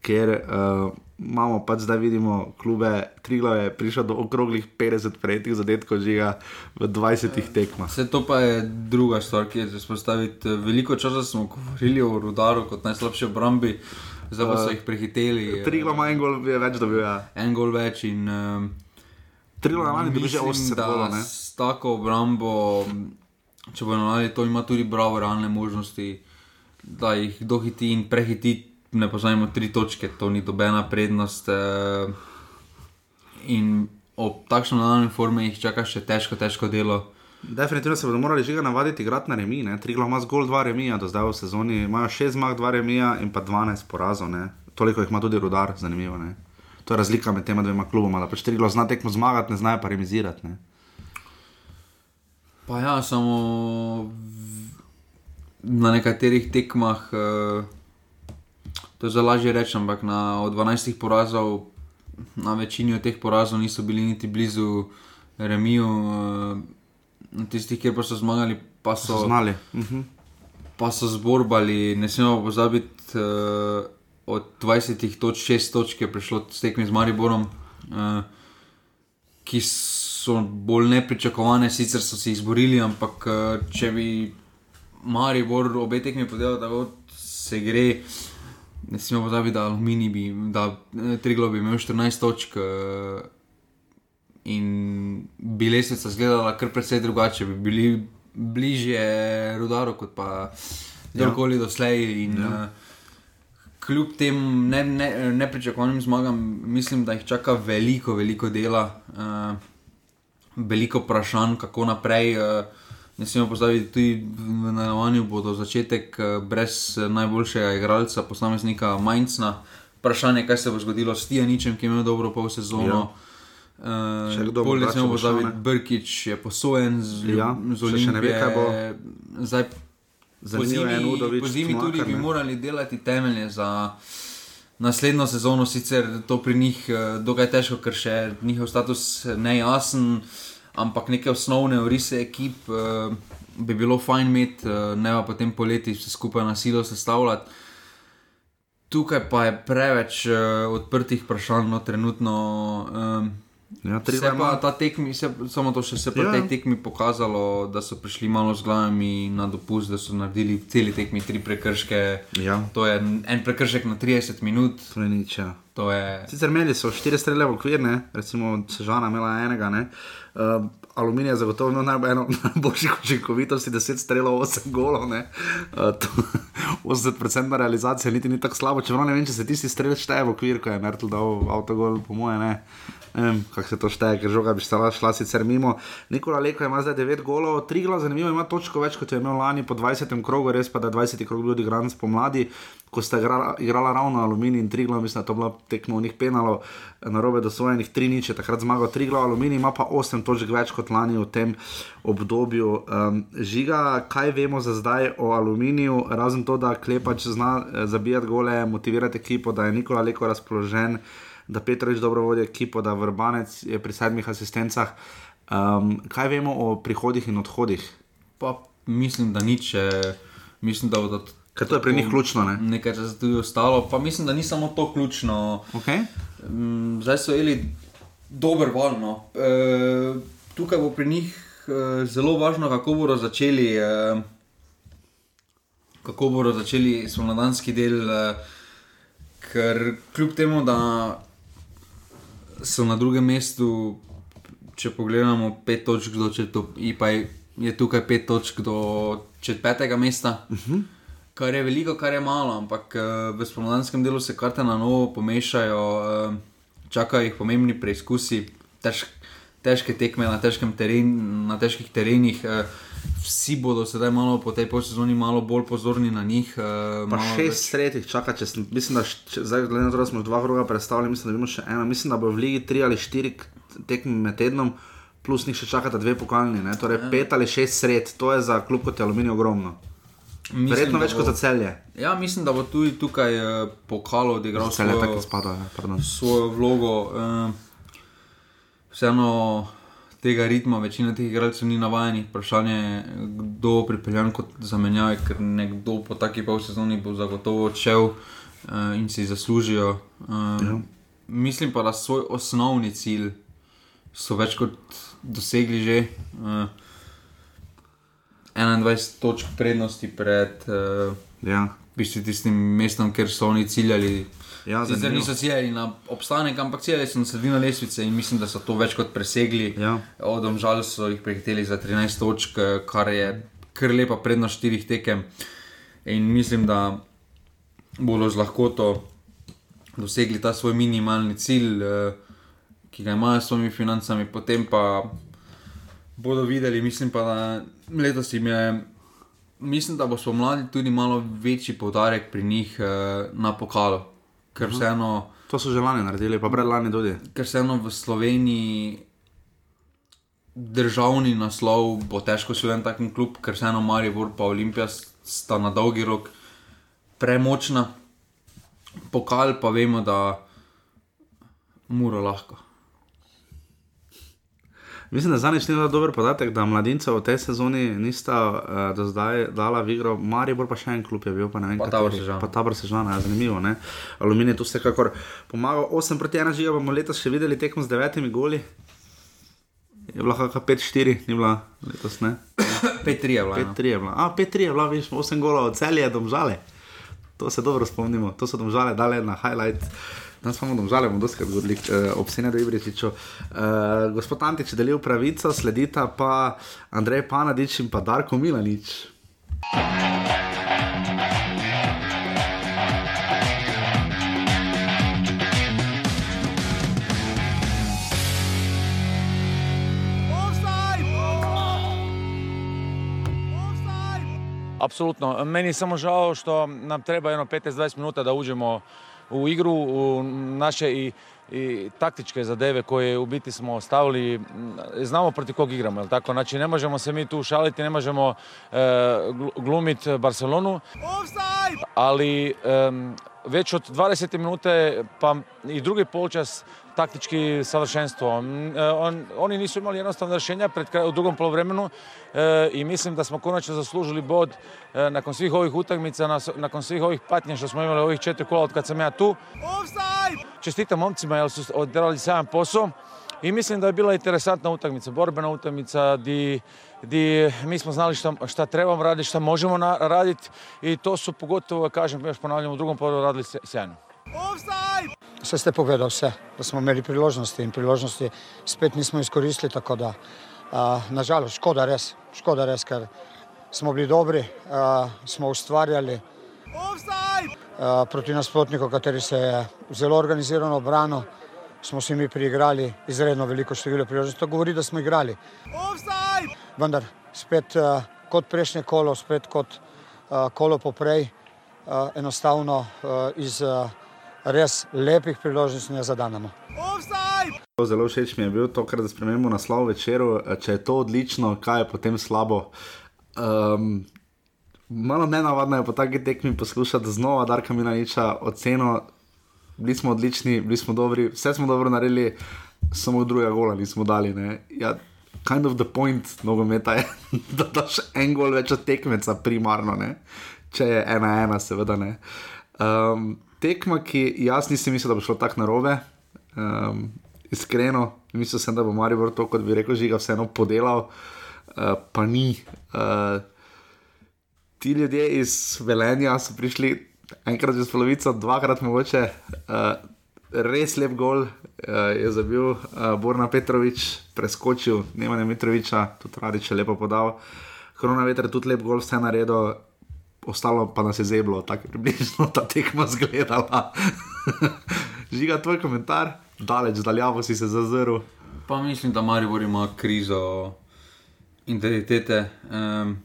ker uh, imamo pač zdaj vidimo, klube Trigla je prišel do okroglih 50 prejetih zadetkov žiga v 20 tekmah. Vse to pa je druga stvar, ki je za spostaviti. Veliko časa smo govorili o rudaru kot najslabši obrambi, zdaj pa so jih prehiteli. Trigla ima en gol več, da bi ja. En gol več in. Um, Trigla ima tudi že 80 golov. S tako obrambo, če bo navadi, to ima tudi bravo realne možnosti, da jih dohiti in prehiti ne poznamo tri točke, to ni dobena prednost. Eh, in ob takšnem nadaljem formu jih čaka še težko, težko delo. Definitivno se bodo morali že navaditi igrati na remi. Tri glavna ima zgolj dva remija, do zdaj v sezoni imajo šest zmag, dva remija in pa dvanajst porazov. Ne? Toliko jih ima tudi rudar, zanimivo. Ne? To je razlika med tema dvema kluboma, da pač tri glavna zna tekmo zmagati, ne znajo pa remizirati. Ne? Pa ja, samo na nekaterih tekmah. Uh to je zelo lažje reči, ampak na 12 porazov, na večini od teh porazov niso bili niti blizu remiju, na tistih, kjer pa so zmagali, pa so znali. Uh mhm. -huh. Pa so zborbali, ne smemo pozabiti, uh, od 20 točk 6 točk je prišlo s tekmi z Mariborom, uh, ki so bolj nepričakovane, sicer so se izborili, ampak uh, če bi Maribor obe tekmi podelal, da se gre, uh, ne smemo pozabiti, da Alumini bi, da eh, Triglo bi imel 14 točk uh, in bi lesnica izgledala kar precej drugače, bi bili bližje rudaru kot pa kdorkoli ja. doslej. In, ja. uh, Kljub tem nepričakovanim ne, ne zmagam, mislim, da jih čaka veliko, veliko dela, uh, veliko vprašanj, kako naprej. Uh, Ne smemo pozabiti, tudi v nadaljevanju bodo začetek eh, brez eh, najboljšega igralca, posameznika Mainzna. Vprašanje, kaj se bo zgodilo s Tijaničem, ki je imel dobro pol sezono. Ja. Uh, Bolje ne smemo pozabiti, Brkič je posojen z, ja, z Olimpije. Zdaj, po zimi, po zimi tudi bi morali delati temelje za naslednjo sezono, sicer to pri njih uh, dokaj težko, ker še njihov status nejasen. Uh, ampak neke osnovne orise ekip uh, bi bilo fajn imeti, uh, ne pa potem poleti vse skupaj na silo sestavljati. Tukaj pa je preveč uh, odprtih vprašanj, no trenutno. Um, Ja, se pa ta tekmi, se, samo to še se pa ja. tej tekmi pokazalo, da so prišli malo z glavami na dopust, da so naredili celi tekmi tri prekrške. Ja. To je en prekršek na 30 minut. To je nič. Ja. To je... Sicer imeli so štiri strele v okvir, ne? recimo Sežana imela enega. Uh, aluminij je zagotovo eno najboljših učinkovitosti, 10 strelov, 8 golov. Uh, 80% realizacija niti ni tako slabo, čeprav ne vem, če se tisti strel šteje v okvir, ko je Mertel dal avtogol, po moje ne kako se to šteje, ker žoga bi stala šla sicer mimo. Nikola Leko ima zdaj 9 golov, 3 glas, zanimivo ima točko več kot je imel lani po 20. krogu, res pa da 20. krog ljudi igran spomladi, ko sta igrala, igrala ravno aluminij in 3 glas, mislim, da to bilo tekmo njih penalo, na robe dosvojenih 3 nič, takrat zmagal 3 glas, aluminij ima pa 8 točk več kot lani v tem obdobju. Um, žiga, kaj vemo za zdaj o aluminiju, razen to, da klepač zna eh, zabijati gole, motivirati ekipo, da je Nikola Leko razpoložen. Da Petrovič dobro vodi ekipo, da Vrbanec je pri sedmih asistencah. Um, kaj vemo o prihodih in odhodih? Pa mislim, da nič. Eh, mislim, da bodo. Ker to je pri njih ključno. Ne? Nekaj časa tudi ostalo, pa mislim, da ni samo to ključno. Okay. Zdaj so imeli dober val. No. E, tukaj bo pri njih e, zelo važno, kako bodo začeli. E, Kako bodo začeli spomladanski del, ker kljub temu, da so na drugem mestu, če pogledamo, pet točk do četrtega, je tukaj pet točk do četrtega mesta. Uh -huh kar je veliko, kar je malo, ampak uh, v spomladanskem delu se karte na novo pomešajo, uh, čakajo jih pomembni preizkusi, težk, težke tekme na, teren, na težkih terenih. Uh, Vsi bodo sedaj malo po tej sezoni malo bolj pozorni na njih. Uh, pa šest sredih čaka, če sem, mislim, da če, zdaj, glede na to, da smo dva kroga predstavili, mislim, da imamo še eno. Mislim, da bo v ligi tri ali štiri tekme med tednom, plus njih še čakata dve pokalni. Ne? Torej ja. pet ali šest sred, to je za klub kot je aluminij ogromno. Verjetno več kot za celje. Ja, mislim, da bo tudi tukaj uh, pokalo odigral svojo, spada, ja, svojo vlogo. Uh, vseeno tega ritma, večina teh igralcev ni navajenih. Vprašanje je, kdo bo pripeljan kot zamenjave, ker nekdo po taki pol sezoni bo zagotovo odšel uh, in si zaslužijo. Uh, ja. Mislim pa, da svoj osnovni cilj so več kot dosegli že. Uh, 21 točk prednosti pred uh, ja. tistim mestom, kjer so oni ciljali. Ja, Zdaj niso ciljali na obstanek, ampak ciljali so na sredino lesvice in mislim, da so to več kot presegli. Ja. Odom žal so jih prehiteli za 13 točk, kar je kar lepa prednost štirih tekem. In mislim, da bodo z lahkoto dosegli ta svoj minimalni cilj, uh, ki ga imajo s svojimi financami, potem pa bodo videli, mislim pa, da letos jim je, mislim, da bo spomladi tudi malo večji poudarek pri njih uh, na pokalu. Ker mhm. vseeno. To so že lani naredili, pa pred lani tudi. Ker vseeno v Sloveniji državni naslov bo težko še en takem klub, ker vseeno Marijo in Olimpija sta na dolgi rok premočna. Pokal pa vemo, da mora lahko. Mislim, da zadnjič ni dober podatek, da mladince v tej sezoni nista uh, do zdaj dala v igro, Marijo pa še en klub je bil, pa ne vem, kako je bilo. Pa ta brž sežana, ja, zanimivo. Ne? Aluminij tu vsekakor pomaga. 8 proti 1 žiga bomo letos še videli tekmo z devetimi goli. Je bila kakšna 5-4, ni bila letos, ne? 5-3 je bila. 5-3 je bila. A, 5-3 je bila, viš, 8 golov, celje, domžale. To se dobro spomnimo, to so domžale dale na highlight. Danes smo domžali, bomo dosti govorili uh, ob Senadu Ibričiču. Uh, gospod Antič je delil pravico, sledita pa Andrej Panadič in pa Darko Milanič. Apsolutno. Meni je samo žao što nam treba jedno 15-20 minuta da uđemo u igru, u naše i, i taktičke zadeve koje u biti smo stavili, znamo protiv kog igramo, jel tako? Znači ne možemo se mi tu šaliti, ne možemo e, glumiti Barcelonu, ali e, već od 20. minute pa i drugi polčas taktički savršenstvo. E, on, oni nisu imali jednostavno rješenja pred, u drugom polovremenu e, i mislim da smo konačno zaslužili bod e, nakon svih ovih utakmica, na, nakon svih ovih patnja što smo imali ovih četiri kola od kad sam ja tu. Offside! Čestitam momcima jer su odrali sjajan posao i mislim da je bila interesantna utakmica, borbena utakmica di, di mi smo znali šta, šta trebamo raditi, šta možemo raditi i to su pogotovo, kažem, još ponavljam, u drugom polu radili sjajno. Offside! Sve ste povedal, vse, da smo imeli priložnosti in priložnosti spet nismo izkoristili, tako da a, nažalost škoda res, škoda res, ker smo bili dobri, a, smo ustvarjali a, proti nasprotniku, kateri se je zelo organizirano brano, smo si mi priigrali izredno veliko število priložnosti. To govori, da smo igrali. Offside! Vendar spet a, kot prejšnje kolo, spet kot a, kolo poprej, a, enostavno a, iz a, res lepih priložnosti ne zadanemo. Zelo všeč mi je bilo to, kar spremenimo naslov večeru. Če je to odlično, kaj je potem slabo. Um, malo nenavadno je po taki tekmi poslušati znova Darka Milaniča oceno bili smo odlični, bili smo dobri, vse smo dobro naredili, samo druga gola nismo dali. Ne. Ja, kind of the point nogometa je, da daš en gol več od tekmeca, primarno, ne. če je ena ena, seveda ne. Um, tekma, ki jaz nisem mislil, da bo šlo tako narobe. Um, iskreno, mislil sem, da bo Marijo to, kot bi rekel, žiga vseeno podelal, uh, pa ni. Uh, ti ljudje iz Velenja so prišli enkrat čez polovico, dvakrat mogoče. Uh, res lep gol uh, je zabil uh, Borna Petrovič, preskočil Nemanja Mitroviča, tudi Radič je lepo podal. Korona veter je tudi lep gol, vse naredil, ostalo pa nas je zeblo, tako približno ta tekma zgledala. Žiga, tvoj komentar, daleč, daljavo si se zazrl. Pa mislim, da Maribor ima krizo identitete. Um,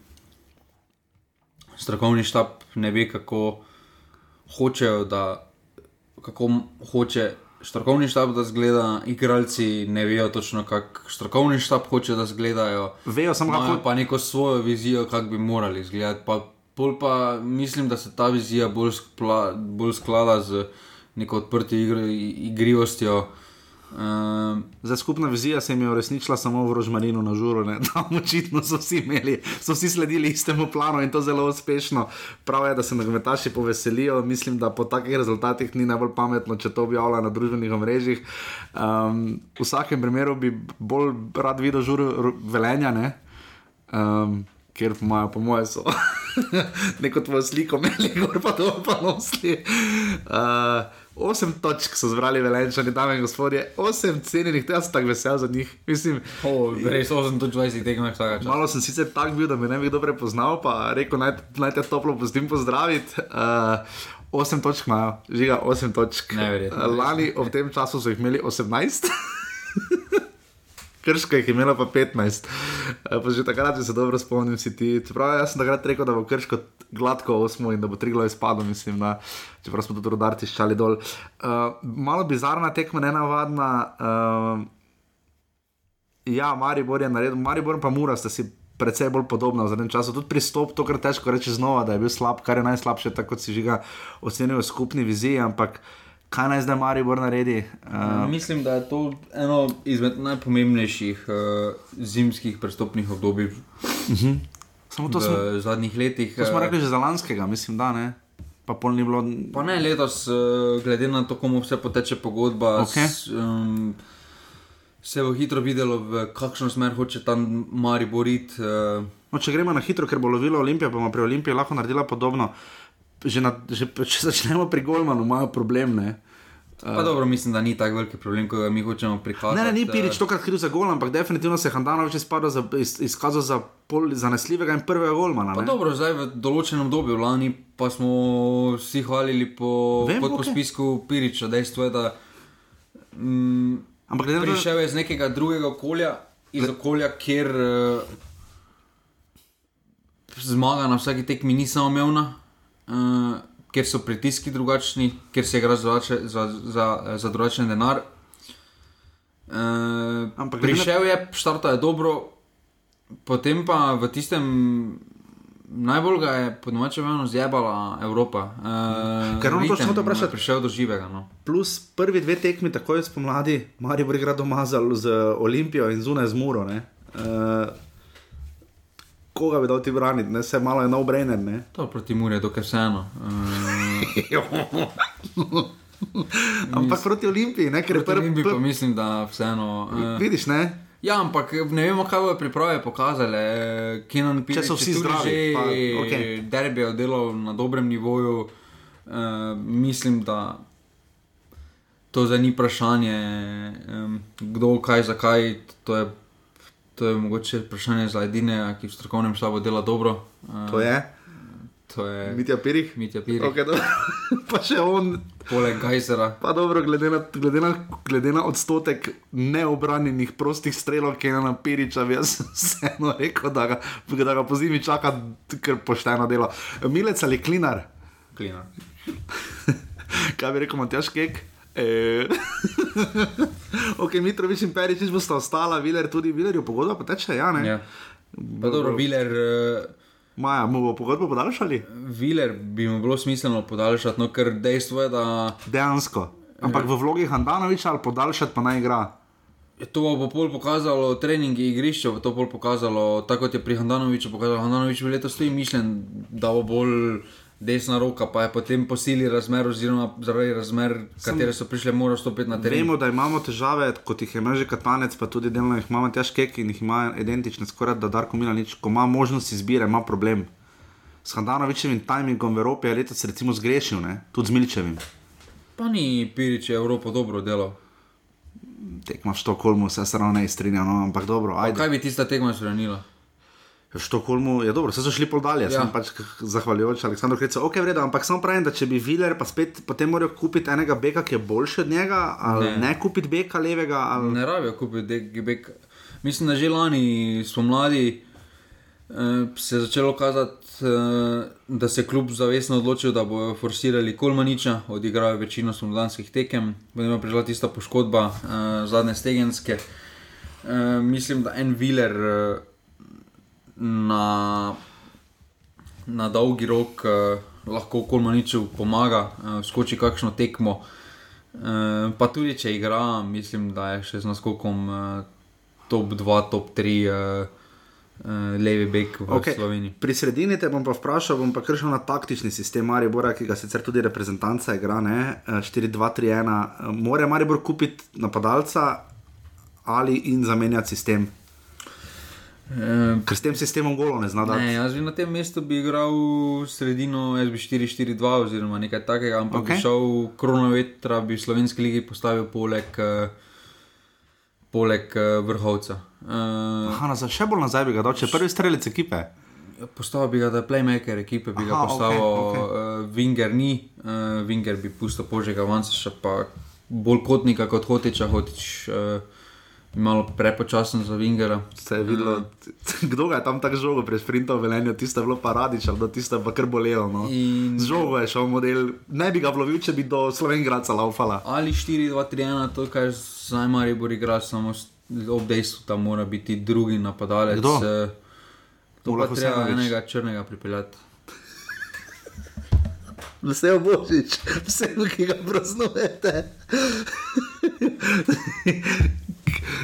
strokovni štab ne ve, kako hočejo, da kako hoče strokovni štab, da zgleda, igralci ne vejo točno, kako strokovni štab hoče, da zgledajo. Vejo samo kako. pa neko svojo vizijo, kako bi morali izgledati. Pa, pol pa mislim, da se ta vizija bolj, skla, bolj sklada z neko odprto igro, igrivostjo. Um, Za skupna vizija se jim je uresničila samo v Rožmarinu na žuru, ne? tam očitno so vsi imeli, so vsi sledili istemu planu in to zelo uspešno. Prav je, da se nogometaši poveselijo, mislim, da po takih rezultatih ni najbolj pametno, če to objavljajo na družbenih omrežjih. Um, v vsakem primeru bi bolj rad videl žur velenja, ne? um, ker imajo, po mojem, so neko tvojo sliko, gor pa to pa nosili. Uh, Osem točk so zbrali velenčani, dame in gospodje, osem cenjenih, jaz sem tako vesel za njih. Mislim, oh, res 28 tekmov vsaka časa. malo sem sicer tak bil, da me ne bi kdo prepoznal, pa rekel, naj, naj te toplo pustim pozdraviti. Uh, osem točk imajo, žiga, osem točk. Neverjetno. Uh, lani ob tem času so jih imeli 18. Krško je imelo pa 15, Eh, pa že takrat se dobro spomnim, si ti. Čeprav jaz sem takrat rekel, da bo krško gladko osmo in da bo tri glave spadlo, mislim, da čeprav smo tudi rodar tiščali dol. Uh, malo bizarna tekma, nenavadna. Uh, ja, Maribor je naredil, Maribor pa Mura sta si precej bolj podobna v zadnjem času. Tudi pristop, to kar težko reči znova, da je bil slab, kar je najslabše, tako kot si že ga ocenil v skupni viziji, ampak kaj naj zdaj Maribor naredi? Uh, Mislim, da je to eno izmed najpomembnejših uh, zimskih prestopnih obdobij samo to v smo, zadnjih letih. to smo eh, rekli že za lanskega, mislim, da ne. Pa pol ni bilo. Pa ne letos, eh, glede na to, komu vse poteče pogodba, Okej. s, um, se bo hitro videlo, v kakšno smer hoče tam Mari boriti. Uh, No, če gremo na hitro, ker bo lovila Olimpija, bomo pri Olimpiji lahko naredila podobno. Že na, že, če začnemo pri Golmanu, imajo problem. Ne? pa dobro, mislim, da ni tako veliki problem, kot ga mi hočemo prikazati. Ne, ne, ni Pirič tokrat kriv za gol, ampak definitivno se je Handanovič za, iz, izkazal za pol zanesljivega in prvega golmana. Pa dobro, zdaj v določenem obdobju, lani pa smo vsi hvalili po, Vem, Vem, po okej. spisku Piriča. Dejstvo je, da mm, Ampak glede prišel je iz nekega drugega okolja, iz okolja, kjer uh, zmaga na vsaki tekmi ni samoumevna, uh, ker so pritiski drugačni, ker se igra za, za, za, za drugačen denar. Uh, Ampak prišel je, štarta je dobro, potem pa v tistem. Najbolj ga je po domačem eno zjebala Evropa. Uh, Ker ravno to sem hotel vprašati. Prišel do živega. No. plus prvi dve tekmi, takoj spomladi, Maribor igra doma z, z Olimpijo in zunaj z Muro. ne. Uh, koga bi dal ti braniti, ne? se malo je no-brainer. ne. To proti Muri je dokaj vseeno. Uh, Ampak proti Olimpiji, ne? ker prvi prvi. bi pa mislim, da vseeno. Uh, Vidiš, ne? ja, ampak ne vemo, kaj bodo priprave pokazale. Kenan Pirič so vsi zdravi, že pa, okay. derbi je delal na dobrem nivoju. Uh, mislim, da to zdaj ni vprašanje, um, kdo, kaj, zakaj. To je, to je mogoče vprašanje za edine, ki v strokovnem štabu dela dobro. Uh, To je, To je Mitja Pirih. Mitja Pirih. Okay, pa še on, Poleg Gajsera. pa dobro, glede na, glede na, glede na odstotek neobranjenih prostih strelov, ki je na Piriča, jaz vseeno rekel, da ga, da ga po zimi čaka kar pošteno delo. Milec ali klinar? Klina. Kaj bi rekel, Matjaš Kek? E... ok, Mitrovič in Peričič bosta ostala, Viler tudi, Viler je pogodba, pa teče, ja, ne? Ja. Pa dobro, Viler, uh, Maja, mu bo pogodbo podaljšali? Viler bi mu bilo smiselno podaljšati, no, ker dejstvo je, da Dejansko. Ampak v vlogi Handanoviča ali podaljšati pa naj igra. to bo pol pokazalo treningi igrišča, bo to pol pokazalo, tako kot je pri Handanoviču pokazalo. Handanovič bi letos tudi mišljen, da bo bolj desna roka, pa je potem po sili razmer, oziroma zaradi razmer, katere so prišle, moral stopiti na teren. Vemo, da imamo težave, kot jih je imel že Katanec, pa tudi delno jih imamo težke, ki jih ima identične, skoraj da Darko Milanič, ko ima možnost izbire, ima problem. S Handanovičevim timingom v Evropi je letos recimo zgrešil, ne? tudi z Milčevim. Pa ni Pirič Evropo dobro delal. Tekma v Štokholmu, se ravno ne strinjam, no, ampak dobro, ajde. Kaj bi tista tekma spremenila? V Štokholmu je dobro, so šli pol dalje, ja. Pač zahvaljujoč Aleksandru Krecu. Ok, vredo, ampak samo pravim, da če bi Viler pa spet potem moral kupiti enega beka, ki je boljši od njega, ali ne, Ne. kupiti beka levega, ali Ne rabijo kupiti DGB. Mislim, da že lani spomladi eh, se je začelo kazati, eh, da se je klub zavestno odločil, da bodo forsirali Kolmaniča, odigrajo večino spomladanskih tekem, potem je prišla tista poškodba eh, zadnje stegenske. Eh, mislim, da en viler eh, na, na dolgi rok eh, lahko Kolmaniču pomaga, eh, skoči kakšno tekmo. Eh, pa tudi če igra, mislim, da je še z naskokom eh, top 2, top 3 eh, eh, levi bek v Ok, okay. Sloveniji. Pri sredini te bom pa vprašal, bom pa kršil na taktični sistem Maribora, ki ga sicer tudi reprezentanca igra, ne, eh, 4-2-3-1. Eh, Mora Maribor kupiti napadalca ali in zamenjati sistem, Eh, ker s tem sistemom golo ne zna dati. Ne, jaz bi na tem mestu bi igral sredino, jaz bi 4-4-2 oziroma nekaj takega, ampak okay. bi šel kronovetra, bi v slovenski ligi postavil poleg, eh, poleg eh, vrhovca. Uh, Aha, nazaj, še bolj nazaj bi ga dal, če prvi strelec ekipe. Postavil bi ga, da je playmaker ekipe, bi ga Aha, postavil, okej, okay, okay. uh, Winger ni, uh, Winger bi pustil požega Vanceša, pa bolj kotnika kot Hotiča, Hotič uh, malo prepočasen za Wingera. Se je videlo, kdo ga je tam tako žogo pred sprintom velenja, tiste je bilo paradič, ali da tiste pa kar bolelo. No. In- Z žogo je šel model, ne bi ga lovil, če bi do Slovengraca laufala. Ali 4-2-3-1, to, kar zdaj Maribor igra, samo ob dejstvu, da mora biti drugi napadalec. Kdo? eh, To Ola pa treba Husenovič. enega črnega pripeljati. Vse je božič, vse, ki ga praznujete.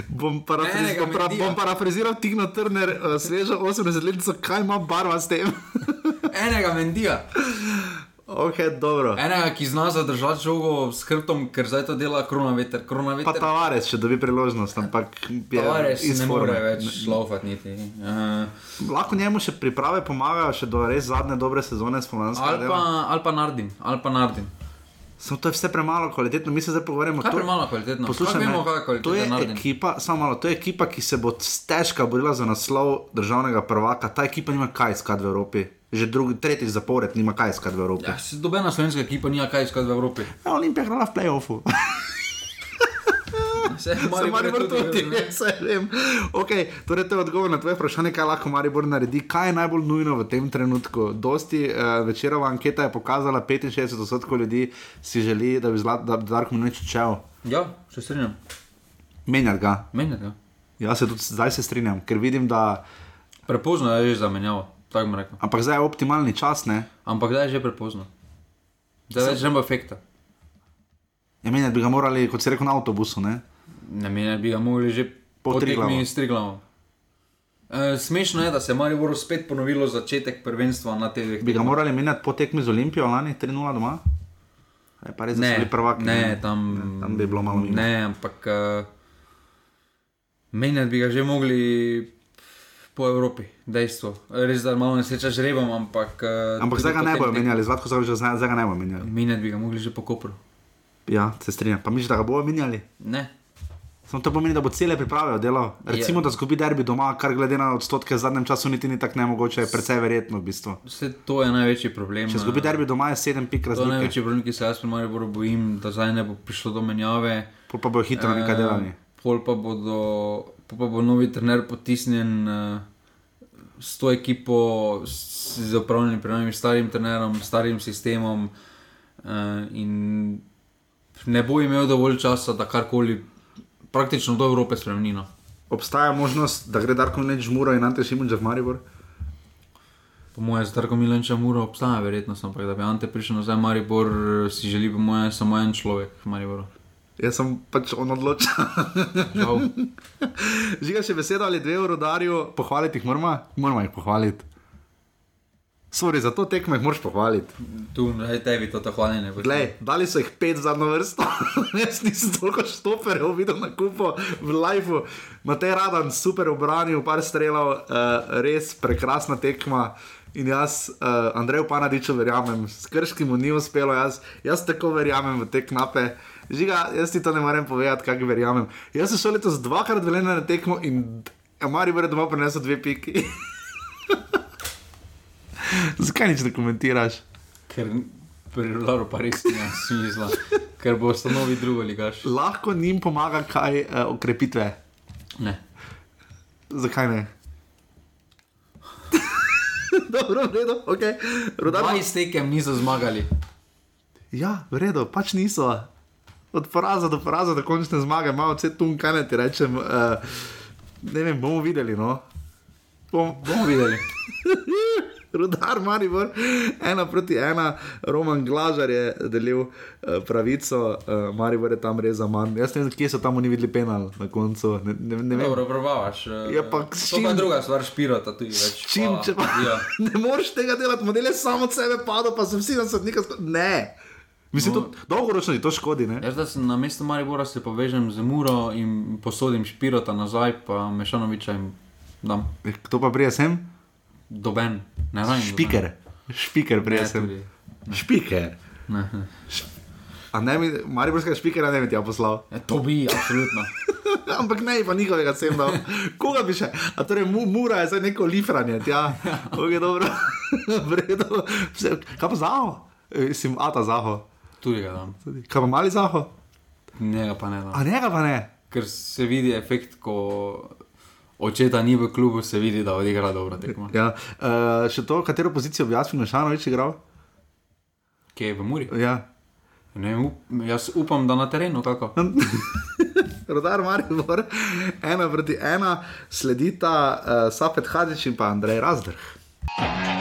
bom, parafriz, bom, Mendija. bom parafraziral Tigno Turner, uh, sveža 80-letnica, kaj ima barva s tem. Enega Mendija, ok, dobro. enega, ki zna zadržati žogo s hrbtom, ker zdaj to dela krona veter. Krona Pa veter. Tavares, če dobi priložnost, ampak iz ne more več laufati niti. Uh, Lahko njemu še priprave pomagajo, še do res zadnje dobre sezone spomladanskega ali, ali pa Nardin, ali pa Nardin. Samo to je vse premalo kvalitetno, mi se zdaj pogovarjamo. Kaj to- premalo kvalitetno? Poslušaj, vemo, kaj je kvalitetno to je Nardin? ekipa, samo malo, to je ekipa, ki se bo stežka borila za naslov državnega prvaka. Ta ekipa nima kaj iskati v Evropi. Že drugi, tretji zapored nima kaj iskati v Evropi. Ja, dobena slovenska ekipa nima kaj iskati v Evropi. Ja, Olimpija igrala v playoffu. Se Se Maribor je tudi, ne? se vem. Okay, torej, to je odgovor na tvoje vprašanje, kaj lahko Maribor naredi. Kaj je najbolj nujno v tem trenutku? Dosti uh, večerova anketa je pokazala, 65% ljudi si želi, da bi, zlat, da bi Darko Mlinarič odšel. Ja, se strinjam. Menjati ga. Meni je. Jaz se tudi zdaj se strinjam, ker vidim, da. Prepozno je že zamenjal, tako bom rekel. Ampak zdaj je optimalni čas, ne? Ampak zdaj je že prepozno. Zdaj ne bo efekta. Ja, menjati bi ga morali, kot si rekel, na avtobusu, ne? Ne meni bi ga mogli že Po tekmi s Triglavom. E, smešno je, da se je Maribor spet ponovilo začetek prvenstva na dveh Bi ga morali menjati po tekmi z Olimpijo lani 3-0 doma? Je pa res, da so Ne, bili prvaki. ne, tam, tam bi bilo malo mimo. Ne, ampak uh, menjati bi ga že mogli po Evropi, dejstvo. Res da malo nesreča žrebam, ampak. Uh, Ampak zdaj ga ne bojo menjali, Zlatko Zavrč, zdaj zdaj ga ne bojo menjali. Menjati bi ga mogli že po Kopru. Ja, se strinjam. Pa misliš, da ga bojo menjali? Ne. Samo to pomeni, da bo cele priprave delal. Recimo, da zgubi derbi doma, kar glede na odstotke v zadnjem času niti ni tako nemogoče, je precej verjetno v bistvu. Vse to je največji problem. Če zgubi eh, derbi doma, je 7 pik To je razlike. največji problem, ki se jaz pri Mariboru bojim, da zdaj ne bo prišlo do menjave. Pol pa bojo hitro nekaj Eh, delali. Pol pa, bodo, pol pa bo novi trener potisnjen uh, s to ekipo, z upravljanjem, prvim starim trenerom, starim sistemom. Uh, in ne bo imel dovolj časa, da karkoli praktično do Evrope spremeni. No. Obstaja možnost, da gre Darko Neč Muro in Ante Šimunča v Maribor? Po mojem, za Darko Milanča mura obstaja verjetnost, ampak da bi Ante prišel nazaj, Maribor si želi, po mojem, samo en človek v Mariboru. Jaz sem pač on odločil. Žal. Žiga še beseda ali dve v rodarju, pohvaliti jih moramo, moramo jih pohvaliti. Sorry, za to tekmo jih moraš pohvaliti. Tu, zdaj tebi to hvaljenje. Glej, dali so jih pet za zadnjo vrsto, jaz nisem toliko štoperjev videl na kupu v liveu. Matej Radan, super obranil, par strelov, uh, res prekrasna tekma. In jaz, uh, Andreju Panadiču, verjamem, s krškim mu ni uspelo, jaz, jaz tako verjamem v te knape. Žiga, jaz ti to ne morem povedati, kako verjamem. Jaz sem šel letos dvakrat veljen na tekmo in Mari bo doma prinesel dve piki. Zakaj nič ne komentiraš? Ker Rudaru pa res nima smisla, ker bo ustanovil drugo ligaš. Lahko njim pomaga kaj uh, okrepitve. Ne. Zakaj ne? Dobro, v redu, ok. Rudar... Dva iztekem niso zmagali. Ja, v redu, pač niso. Od poraza do poraza, do končne zmage, malo vse tu, kaj ne ti rečem. Uh, ne vem, bomo videli. No? Bom... Bomo videli. Rudar Maribor, ena proti ena, Roman Glažar je delil uh, pravico, uh, Maribor je tam res za manj. Jaz ne vem, kje so tam oni videli penal na koncu. Ne, ne, ne vem. Dobro, probavaš. Pa to čim- pa je druga stvar, špirota tu je več. Čim, Hvala. če pa Ja. ne moreš tega delati, model je samo od sebe padel, pa sem vsi na sodnika. Ne. Mislim, No. to dolgoročno ti to škodi. Ne? Jaz, da sem na mestu Maribora se povežem z Muro in posodim špirota nazaj, pa Mešanoviča in dam. Kdo pa prije sem? Doben, ne vem. Špiker. Špiker prije sem. Špiker. Ne, ne. A ne bi, Mariborskega špikera ne bi ti ja poslal. Ja, to bi, absolutno. Ampak ne, pa njihovega sem dal. Koga bi še? A torej, mu, mura je zdaj neko lifranje, ja. Ok, dobro. V redu. Vse- Kaj pa zaho? E, Sim, a ta zaho. Tudi ga dam. Kaj pa mali zaho? Njega pa ne dam. A njega pa ne. Ker se vidi efekt, ko očeta ni v klubu, se vidi, da odigra dobro tekmo. Ja. Uh, še to, katero pozicijo bi Jasmin Mešanovič igral? Kje je v Muri? Ja. Ne, up, jaz upam, da na terenu kako. Rodar Maribor, ena proti ena, sledita uh, Safet Hadžič in pa Andrej Razdrh.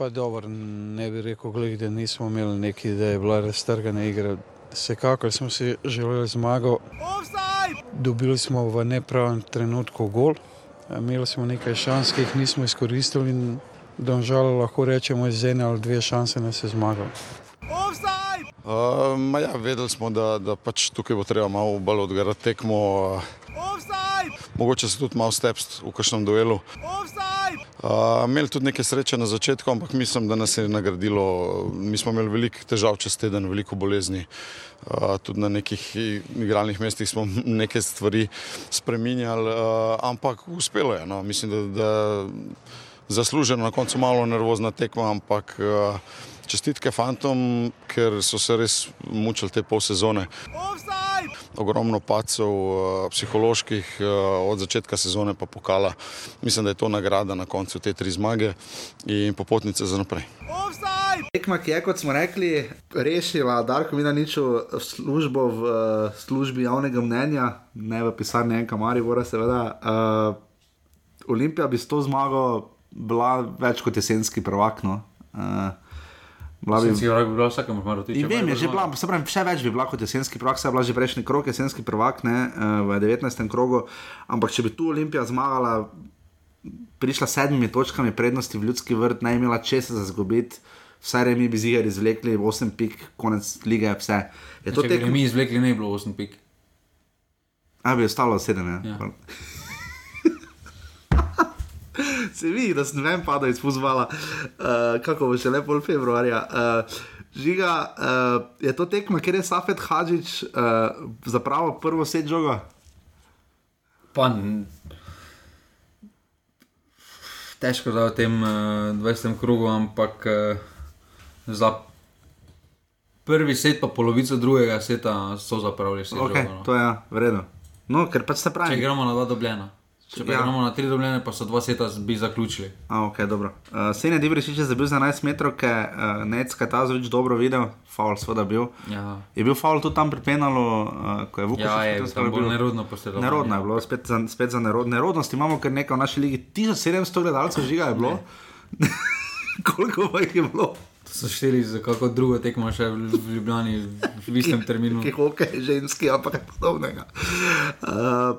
Pa dobro, ne bi rekel, da nismo imeli neki, da je bila raztrgana igra. Vsekakor smo si želeli zmago. Dobili smo v nepravem trenutku gol, imeli smo nekaj šans, ki jih nismo izkoristili in domžal lahko rečemo iz ene ali dve šanse, da se zmagal. Uh, ma ja, vedeli smo, da, da pač tukaj bo treba malo bolj odgarati tekmo. Uh, mogoče se tudi malo stepst v kakšnem duelu. Uh, imeli tudi nekaj sreče na začetku, ampak mislim, da nas je nagradilo. Mi smo imeli veliko težav čez teden, veliko bolezni. Uh, tudi na nekih igralnih mestih smo neke stvari spremenjali, uh, ampak uspelo je. No. Mislim, da, da zasluženo na koncu malo nervozna tekma, ampak uh, čestitke fantom, ker so se res mučili te pol sezone. Ogromno pacov, uh, psiholoških, uh, od začetka sezone pa pokala. Mislim, da je to nagrada na koncu te tri zmage in popotnice za naprej. Tekma, ki je, kot smo rekli, rešila Darko Minaniču službo v uh, službi javnega mnenja, ne v pisarni enega Maribora, seveda. Uh, Olimpija bi s to zmago bila več kot jesenski prvak. No. Uh, bila bi- Sem si bi bila v vsakem primeru tiče. In vem, je že bila, se pravi, še več bi bila kot jesenski prvak, saj je bila že prejšnji krok, jesenski prvak, ne, eh, v 19. krogu. Ampak če bi tu Olimpija zmagala, prišla s sedmimi točkami prednosti v ljudski vrt, ne imela česa za zgubiti, vsaj remi bi zigar izvlekli, 8 pik, konec lige, vse. Je to Če bi tekmo? mi izvlekli, ne bi bilo 8 pik. A bi ostalo 7, ja. Ja. Se vidi, da sem vem padal iz fuzbala, uh, kako bo še lepo februarja. Uh, žiga, uh, je to tekma, kjer je Safet Hadžič uh, zapravo prvo set žoga? Pa, težko za v tem uh, 20. krogu, ampak uh, za prvi set, pa polovico drugega seta so zapravili vse. Okay, žogo, no. to je ja, vredno. No, ker pač se Če pravi. gremo na dva dobljena. Če pa Ja. gremo na tri dobljene, pa so dva seta bi zaključili. A, ok, dobro. Uh, Senja Dibrišič je zabil za 11 metrov, ker uh, Nec Katazovič dobro videl, faul seveda bil. Ja. Je bil faul tudi tam pri penalu, uh, ko je Vukovič. Ja, je tam bil- bolj nerodno posredovanje. Nerodno je bilo, spet za, spet za nerod. nerodnost. Imamo kar nekaj v naši ligi, 1700 gledalcev žiga je bilo. Koliko pa jih je bilo? So šteli za kako drugo tekmo še v Ljubljani v istem terminu. Ki hokej, ženski, ampak podobnega. Uh,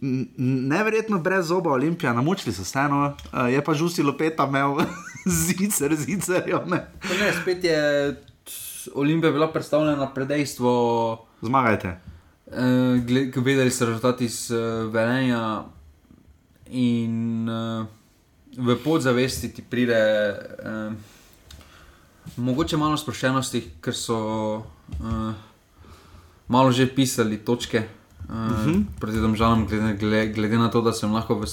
Neverjetno brez zoba Olimpija, namučili so se, no, uh, je pa žusi lopeta imel zicer, zicerjo. Ne. Pa Ne, spet je Olimpija bila predstavljena pred dejstvo. Zmagajte. Uh, Gledali so rezultati iz uh, Velenja in uh, v podzavesti ti pride uh, mogoče malo sproščenosti, ker so uh, malo že pisali točke uh, uh -huh. proti domžalam, glede, glede, na to, da sem lahko v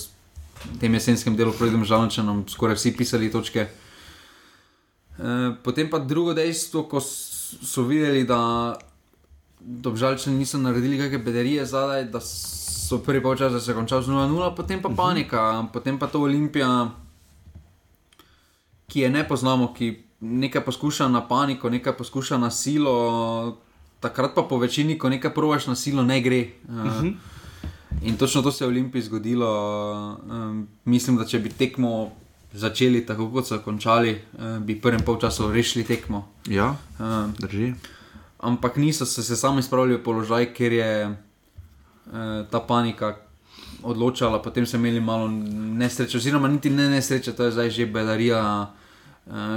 tem jesenskem delu proti domžalčanom skoraj vsi pisali točke. Eh, Potem pa drugo dejstvo, ko so videli, da Dobžalčani niso naredili kakšne bederije zadaj, da so prvi polčas da se je končal z 0-0, potem pa panika, potem pa to Olimpija, ki je ne poznamo, ki nekaj poskuša na paniko, nekaj poskuša na silo, takrat pa po večini, ko nekaj provaš na silo, ne gre. Uh, In točno to se je v Olimpiji zgodilo. Um, mislim, da če bi tekmo začeli tako, kot so končali, uh, bi v prvem polčasu rešili tekmo. Ja, Um, drži. ampak niso se, se sami spravili v položaj, ker je uh, ta panika odločala, potem so imeli malo nesreče, oziroma niti ne nesreče, to je zdaj že bedarija. Uh,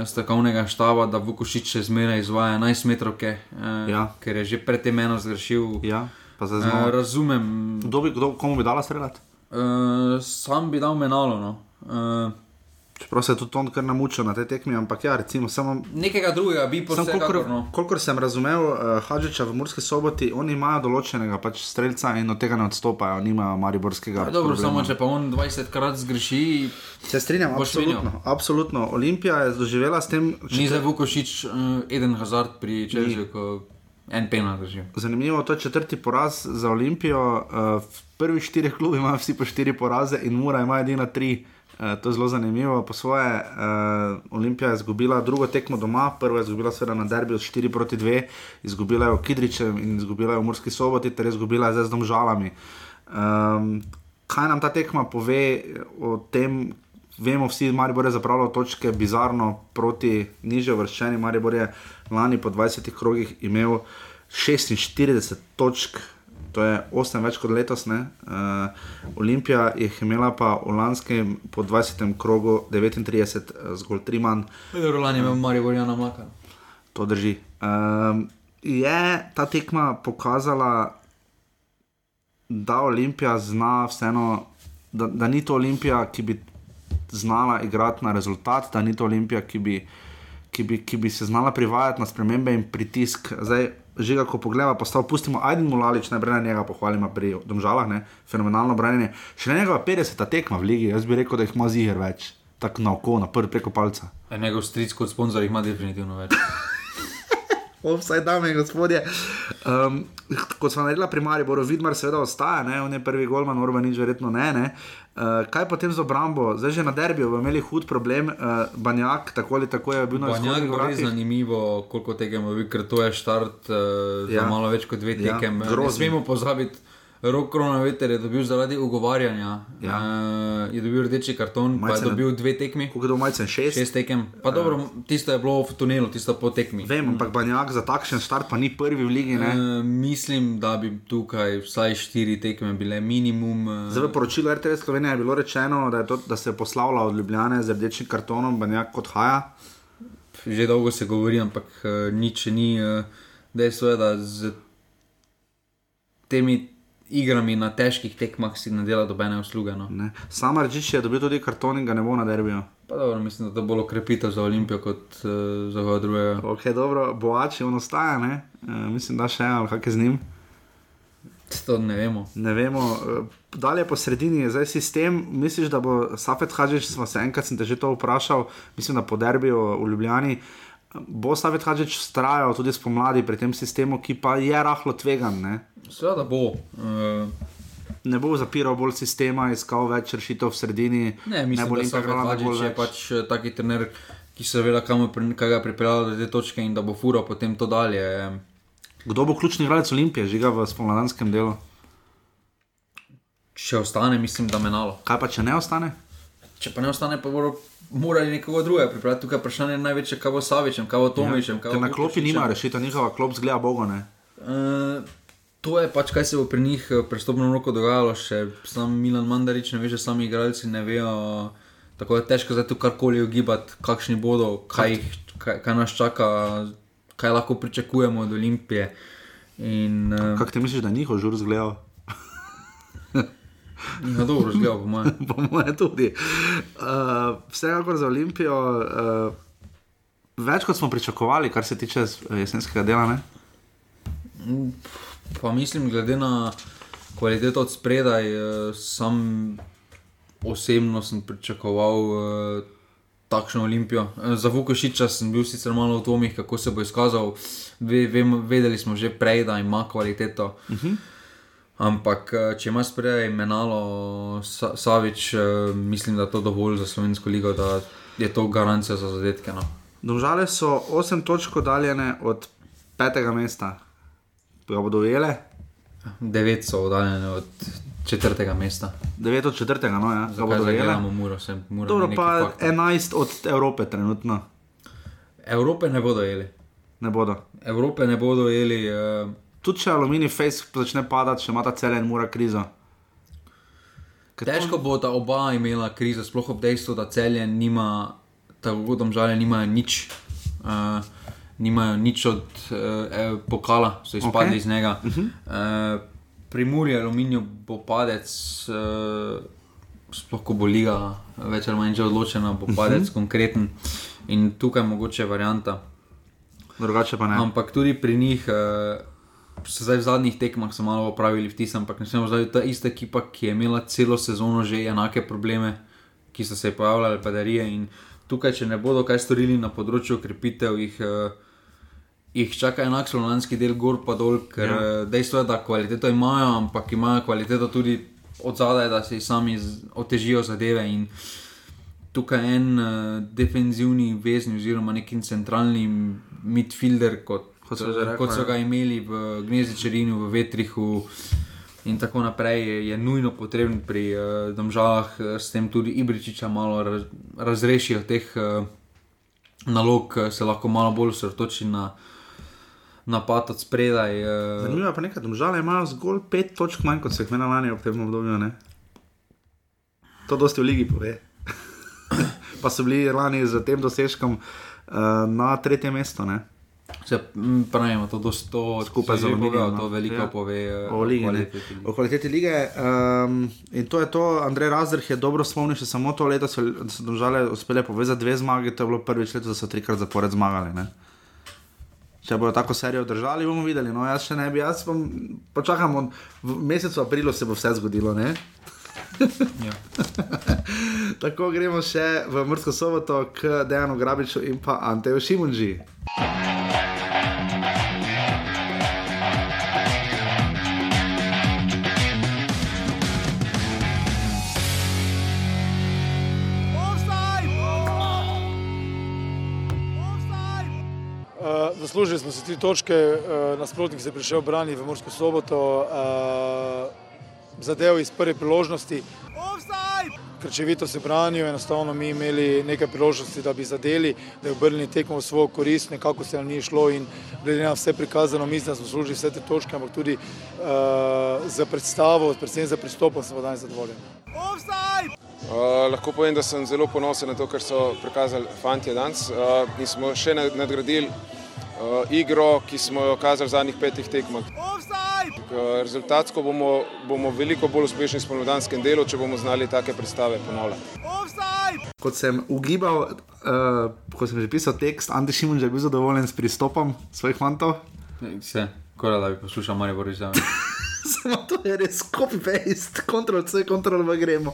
strokovnega štaba, da Vukošič še zmeraj izvaja 11 metrov, uh, Ja. ker je že predtem eno zgrešil. Ja, Uh, razumem, Kdo bi, kdo, komu bi dala streljati? uh, sam bi dal menalo. No. Čeprav se je tudi on kar namučil na tej tekmi, ampak ja, recimo samo. nekega drugega bi Sam, kolikor, posebej. No. kolikor sem razumel, uh, Hadžiča v Murski soboti, oni imajo določenega pač streljca in od tega ne odstopajo, nimajo mariborskega. Ja, dobro, problema. samo če pa on 20 krat zgreši, Se strinjam, absolutno, absolutno. Olimpija je doživela s tem. ni za Vukošič uh, Eden Hazard pri Čežju, ko en penal drži. Zanimivo, to je četrti poraz za Olimpijo. Uh, v prvih štirih klubih imajo vsi po štiri poraze in Mura ima edina tri. Uh, to je zelo zanimivo. Po svoje, uh, Olimpija je izgubila drugo tekmo doma, prvo je izgubila seveda na derbiju s 4 proti 2, izgubila je v Kidričem in izgubila je v Murski soboti, ter je izgubila zdaj z domžalami. Um, kaj nam ta tekma pove o tem? Vemo, vsi Maribor je zapravljal točke bizarno proti nižje vrščeni. Maribor je lani po 20 krogih imel 46 točk, to je 8 več kot letos. Uh, Olimpija je imela pa v lanskem po 20 krogu 39, eh, zgolj 3 manj. Roland je imel Marijo Borjana Mlaka. To drži. Um, je ta tekma pokazala, da Olimpija zna vseeno, da, da ni to Olimpija, ki bi znala igrati na rezultat, da ni to Olimpija, ki bi, ki bi, ki bi se znala privajati na spremembe in pritisk. Zdaj, že ko pogledamo, postav, pustimo Aiden Mulalič, najprej na njega pohvalimo pri Domžalah, ne? fenomenalno branjenje. Še ne njegova 50. tekma v ligi, jaz bi rekel, da jih ima ziger več, tako na oko, na prvi preko palca. E, njegov stric kot sponzor jih ima definitivno več. Offside, dame in gospodje. Um, kot smo naredili pri Mariboru, Vidmar seveda ostaja, ne? on je prvi golman, Orban nič verjetno ne. ne? Uh, kaj potem z obrambo? Zdaj že na derbiju bomo imeli hud problem, uh, Banjak, tako ali tako je bil na Banjak izhodnih bo res vratih. zanimivo, koliko tekem bo, ker to je štart uh, Ja. za malo več kot dve Ja, tekem. Ja, ne smemo pozabiti, rok koronaveter je dobil zaradi ugovarjanja, Ja. uh, je dobil rdeči karton, pa Malce je na- dobil dve tekmi. Koliko je to malce šest? Šest tekem, pa dobro, tisto je bilo v tunelu, tisto po tekmi. Vem, ampak Banjak za takšen start pa ni prvi v ligi. Ne? Uh, mislim, da bi tukaj vsaj štiri tekme bile minimum. Uh, Zdaj v poročilu RTV Slovenije je bilo rečeno, da, je to, da se je poslavila od Ljubljane z rdečim kartonom, Banjak odhaja. Že dolgo se govori, ampak uh, nič ni. Uh, dejstvo je, da z temi igrami na težkih tekmah si ne dela dobene usluge. No. Ne. Sam Rčič je dobil tudi karton in ga ne bo na derbiju. Pa dobro, mislim, da to bolj okrepitev za Olimpijo kot uh, za koga drugega. Ok, dobro, Boači on ostaja, ne? Uh, mislim, da še eno, kaj je z njim. To ne vemo. Ne vemo, eh, dalje po sredini je zdaj sistem. Misliš, da bo Safet Hadžič, smo se enkrat sem te že to vprašal, mislim, da po derbiju v Ljubljani. Bo Safet Hadžič ustrajal tudi spomladi pri tem sistemu, ki pa je rahlo tvegan. Ne? Seveda bo. Uh, ne bo zapiral bolj sistema, iskal več rešitev v sredini. Ne, mislim, bo Safet Haaland Hadžić bolj je več- pač eh, taki trener, ki se ve, kam je kaj ga je pripeljal do te točke in da bo furo potem to dalje. Kdo bo ključni igralec Olimpije, žiga v spomladanskem delu? Če ostane, mislim, da menalo. Kaj pa, če ne ostane? Če pa ne ostane, pa bodo morali nekoga drugega pripeljati. Tukaj je vprašanje največje, kaj bo Savičem, kaj bo Tomičem. kaj Ja, Ker bo na klopi nima rešitev, njihova klop zgleda bogone. Eh, To je pač, kaj se bo pri njih eh, prestopno roko dogajalo, še sam Milan Mandarič, ne veš, že sami igralci ne vejo. Tako je težko zdaj tu karkoli ugibati, kakšni bodo, kaj, kaj, kaj nas čaka, kaj lahko pričakujemo od Olimpije. In, uh, Kako ti misliš, da je njihov žur zgledal? Na dobro zgleda, po mojem. po mojem tudi. Uh, vsekakor za Olimpijo, uh, več kot smo pričakovali, kar se tiče eh, jesenskega dela. Ne? Pa mislim, glede na kvaliteto od spredaj, eh, sam osebno sem pričakoval eh, takšno olimpijo. Eh, Za Vukošiča sem bil sicer malo v tomih, kako se bo izkazal. Ve, vem, vedeli smo že prej, da ima kvaliteto. Uh -huh. Ampak, če ima spredaj menalo Sa Savič, mislim, da je to dovolj za slovensko ligo, da je to garancija za zadetke. No. Domžale so 8 točk oddaljene od petega mesta. Ga bodo ujele? Devet so oddaljene od četrtega mesta. 9 od četrtega, no ja, ga bodo ujele. Muro? Se, Mura Dobro, pa faktor. 11 od Evrope trenutno Evrope ne bodo jeli. ne bodo. Evrope ne bodo jeli. Uh, Tudi če aluminij face začne padati, še ima ta cel en mura krizo. Ker težko bo ta oba imela krizo, sploh ob dejstvu, da celje nima, tako kot domžale, nimajo nič. Uh, nimajo nič od uh, eh, pokala, so izpadli okay. iz njega. Uh -huh. uh, pri Muri aluminiju bo padec, uh, sploh ko bo liga več ali manj že odločena, bo padec uh -huh. konkreten. In tukaj mogoče varianta. Drugače pa ne. Ampak tudi pri njih, se zdaj v zadnjih tekmah so malo opravili vtis, ampak ne smemo zdaj ta ista ekipa, ki je imela celo sezono že enake probleme, ki so se pojavljale, padarije. In tukaj, če ne bodo kaj storili na področju krepitev, jih, uh, jih čaka enak slonski del gor pa dol, ker Ja. ja. dejstvo je, da kvaliteto imajo, ampak imajo kvaliteto tudi od zadaj, da si sami otežijo zadeve. In, tukaj en uh, defenzivni vezni, oziroma neki centralni midfielder, kot, Kot so že rekli, kot so ja. ga imeli v Gnezdičerinu, v Vetrihu. In tako naprej je, je nujno potreben pri uh, Domžalah, eh, s tem tudi Ibričiča malo raz, razrešijo teh uh, nalog, eh, se lahko malo bolj osredotoči na napad od spredaj. Uh, Zanimivo je pa nekaj, domžale imajo zgolj 5 točk manj, kot so jih imeli lani ob tem obdobju. Ne? To dosti v ligi pove. pa so bili lani z tem dosežkom uh, na tretjem mestu. Ne? se m, pravimo, to, to Skupaj se z pove, no. to veliko Ja. pove eh, O ligi, ne. kvaliteti lige. O kvaliteti lige. Um, in to je to, Andrej Razdrh je dobro spomnil, še samo to leto so, da so domžale uspele povezati dve zmagi, to je bilo prvič leto, da so trikrat zapored zmagali. Ne? Če bodo tako serijo držali, bomo videli. No, jaz še ne bi, jaz bom, počakam, on- v mesecu aprilu se bo vse zgodilo. Ne? Ja. Tako gremo še v Mursko soboto k Dejanu Grabiču in pa Anteju Šimunži. Zaslužili smo si tri točke, uh, nasprotnik se je prišel braniti v Mursko soboto, uh, zadev iz prve priložnosti. Krčevito se branijo, enostavno mi imeli nekaj priložnosti, da bi zadeli, da bi obrnili tekmo v svojo korist, nekako se nam ni šlo in glede na vse prikazano, mislim, da smo služili vse te točke, ampak tudi uh, za predstavo, predvsem za pristopom smo danes zadovoljni. Uh, lahko povem, da sem zelo ponosen na to, kar so prikazali fanti danes. Uh, in smo še nad- nadgradili igro, ki smo jo kazali v zadnjih petih tekmah. Uh, rezultatsko bomo, bomo veliko bolj uspešni v spomladanskem delu, če bomo znali take predstave ponavljati. Kot sem ugibal, uh, ko sem že pisal tekst, Ante Šimunž je bil zadovoljen s pristopom svojih fantov. Se, skoraj da bi poslušal Marijo Borisov. Samo to je res copy-paste, Ctrl-C, Ctrl-V gremo.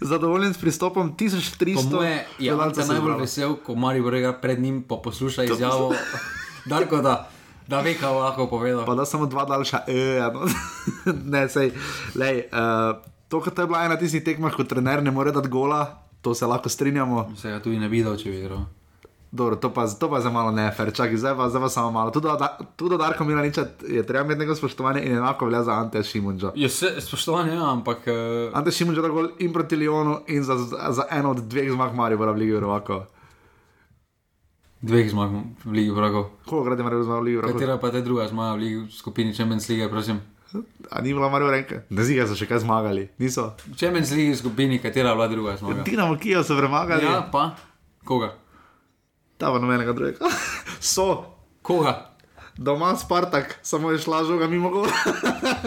Zadovoljen s pristopom 1300. Po moje se najbolj vesel, ko Marijo Borega pred njim pa posluša izjavo Darko, da Da ve, kaj lahko povedal. Pa da samo dva daljša, e, no. ne, sej, lej, uh, to, kar je bila ena tistih tekmah, ko trener ne more dati gola, to se lahko strinjamo. Se ga tudi ne videl, če bi igral. Dobro, to pa, to pa za malo nefer, čakaj, zdaj pa, zdaj pa samo malo. Tudi, da, tudi Darko Milaniča je treba imeti neko spoštovanje in enako velja za Ante Šimunča. Je se, spoštovanje, ja, ampak. Uh... Ante Šimunča da gol in proti Lionu in za, za, za eno od dveh zmag Maribora v Ligi Prvako. Dveh zmag v Ligi Prvako. Koliko krat je Maribor zmagal v Ligi Prvako? Katera pa je druga zmaga v Ligi skupini Champions League, prosim? A ni bila Maribor enka? Da ziga so še kaj zmagali, niso. Champions League skupini, katera je bila druga zmaga? Dinamo Kijo so premagali. Ja, pa. Koga? Ta pa nobenega drugega. so. Koga? Doma Spartak, samo je šla žoga mimo gor.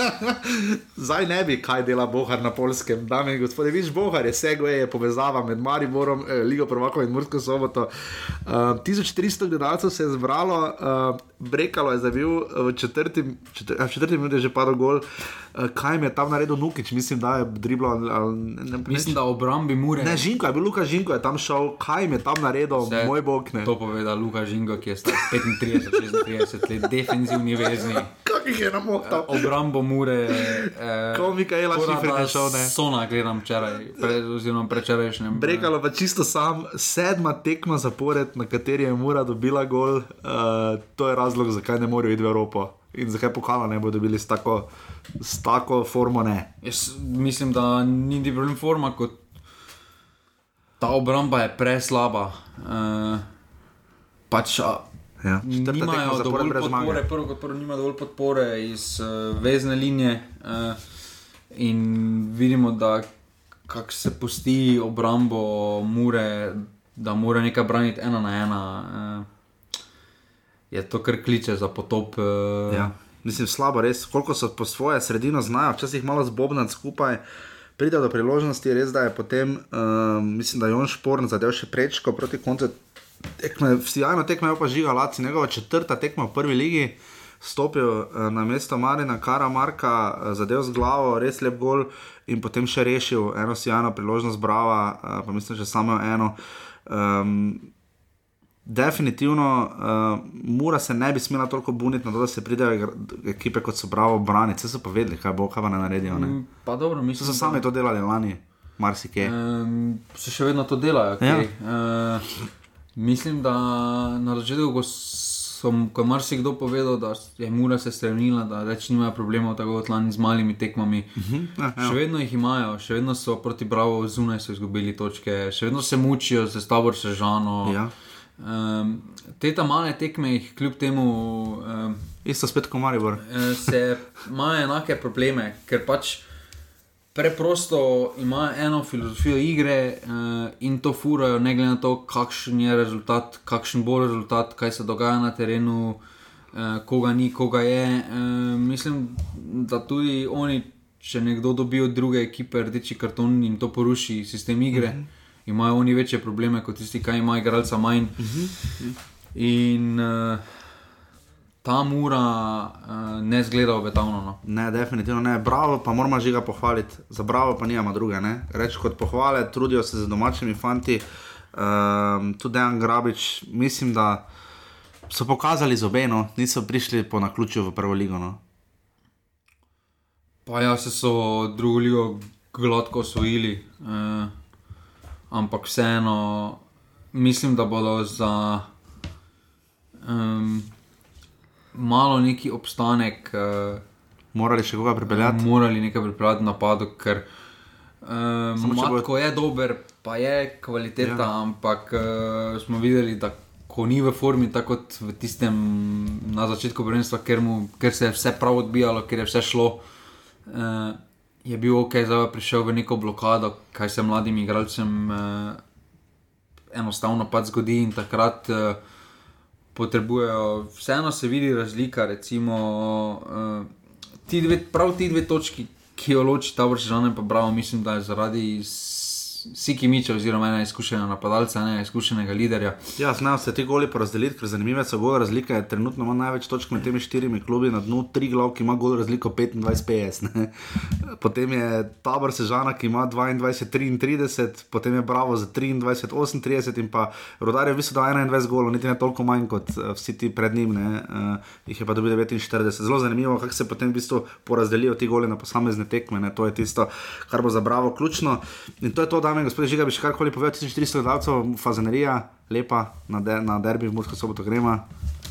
Zdaj ne bi, kaj dela Bohar na polskem. Dame in gospodje, viš Bohar je segway, je povezava med Mariborom, eh, Ligo Prvako in Mursko soboto. Uh, 1300 gledalcev se je zbralo, uh, brekalo je zavil v četrti, četrti, v četrti minuti je že padel gol. Uh, kaj jim je tam naredil Nukič, mislim, da je driblo. Ne, mislim, da obrambi Mure. Ne, Žinko je bil, Luka Žinko je tam šel, kaj jim je tam naredil, Vse, moj bog. Ne. To poveda Luka Žinko, ki je star 35-36 let, defensivni vezni. Kak jih je namotal? Obrambo Mure. Eh, Ko Mikaela Šifre ne šel, ne. Sona gledam včeraj, pre, oziroma prečerajšnjem. Brekalo pa čisto sam, sedma tekma zapored, na kateri je Mura dobila gol, uh, to je razlog, zakaj ne morejo iti v Evropo. In zakaj pokala ne bodo dobili s tako, s tako formo? Ne. Jaz mislim, da ni ti problem forma, kot ta obramba je preslaba. Uh, pač, a, Ja, nimajo dovolj podpore, prvo kot prvo, nima dovolj podpore iz uh, vezne linije. Uh, in vidimo, da kak se pusti obrambo Mure, da mora nekaj braniti ena na ena. Uh, je to kar kliče za potop. Uh, ja. Mislim, slabo, res, koliko so po svoje sredino znajo, včasih malo zbobnati skupaj. Pride do priložnosti, res da je potem, uh, mislim, da je on šporn zadev še prečko proti koncu tekme, sjajno tekme, pa žiga Laci, njegova četrta tekma v prvi ligi, stopil uh, na mesto Marina Karamarka, uh, zadev z glavo, res lep gol in potem še rešil eno sjajno priložnost, brava, uh, pa mislim, že samo eno. Um, Definitivno, uh, mora se ne bi smela toliko buniti na to, da se pridejo ekipe kot so Bravo braniti. Vse so pa vedeli, kaj bo, kaj pa ne naredijo. Ne? Pa dobro, mislim. So sami to delali lani, marsikje. Um, se še vedno to delajo. Okay. Ja. Uh, mislim, da na začetku, ko, som, ko je marsikdo povedal, da je mura se stremila, da več nimajo problemov tako kot lani z malimi tekmami. Uh -huh. ja. Še vedno jih imajo, še vedno so proti Bravo zunaj so izgubili točke, še vedno se mučijo, se stavor se žano. Ja. Um, te ta male tekme, jih kljub temu. Um, Isto spet kot Maribor. se imajo enake probleme, ker pač preprosto imajo eno filozofijo igre uh, in to furajo, ne glede na to, kakšen je rezultat, kakšen bo rezultat, kaj se dogaja na terenu, uh, koga ni, koga je. Uh, mislim, da tudi oni, če nekdo dobi od druge ekipe rdeči karton in to poruši sistem igre. Mm -hmm imajo oni večje probleme kot tisti, ki imajo igralca manj. Uh -huh. In uh, ta mura uh, ne zgleda obetavno. No. Ne, definitivno ne. Bravo, pa moramo že ga pohvaliti. Za bravo pa nima druge. Reč kot pohvale, trudijo se z domačimi fanti. Um, tudi Dejan Grabič, mislim, da so pokazali z obeno, niso prišli po naključju v prvo ligo. No. Pa ja, se so drugo ligo gladko osvojili. Uh, ampak vseeno mislim, da bodo za um, malo neki obstanek. Uh, morali še koga pripeljati? Morali nekaj pripeljati na napadu, ker um, Matko bo... je dober, pa je kvaliteta, ja. ampak uh, smo videli, da ko ni v formi, tako kot v tistem na začetku prvenstva, ker, ker se je vse prav odbijalo, ker je vse šlo. Uh, je bil ok, zdaj je prišel v neko blokado, kaj se mladim igralcem eh, enostavno pač zgodi in takrat eh, potrebujejo. Vseeno se vidi razlika, recimo eh, ti dve, prav ti dve točki, ki jo loči ta vrščan in pa bravo, mislim, da je zaradi Siki Miča, oziroma ena izkušena napadalca, ne izkušenega liderja. Ja, znajo se ti goli porazdeliti, ker zanimive so gole razlike. Trenutno ima največ točk med temi štirimi klubi na dnu, tri glav, ki ima gol razliko 25-50. ne. Potem je tabor Sežana, ki ima 22-33, potem je Bravo za 23-38 in pa Rodar je v bistvu dal 21 golov, niti ne toliko manj kot eh, vsi ti pred njim, ne. Uh, jih je pa dobil 49. Zelo zanimivo, kako se potem v bistvu porazdelijo ti goli na posamezne tekme. Ne. To je tisto, kar bo za Bravo ključno. In to je to, dame in gospodje, žiga bi še karkoli povedal, 1400 gledalcev, fazanerija, lepa, na, de, na derbi v Mursko soboto gremo.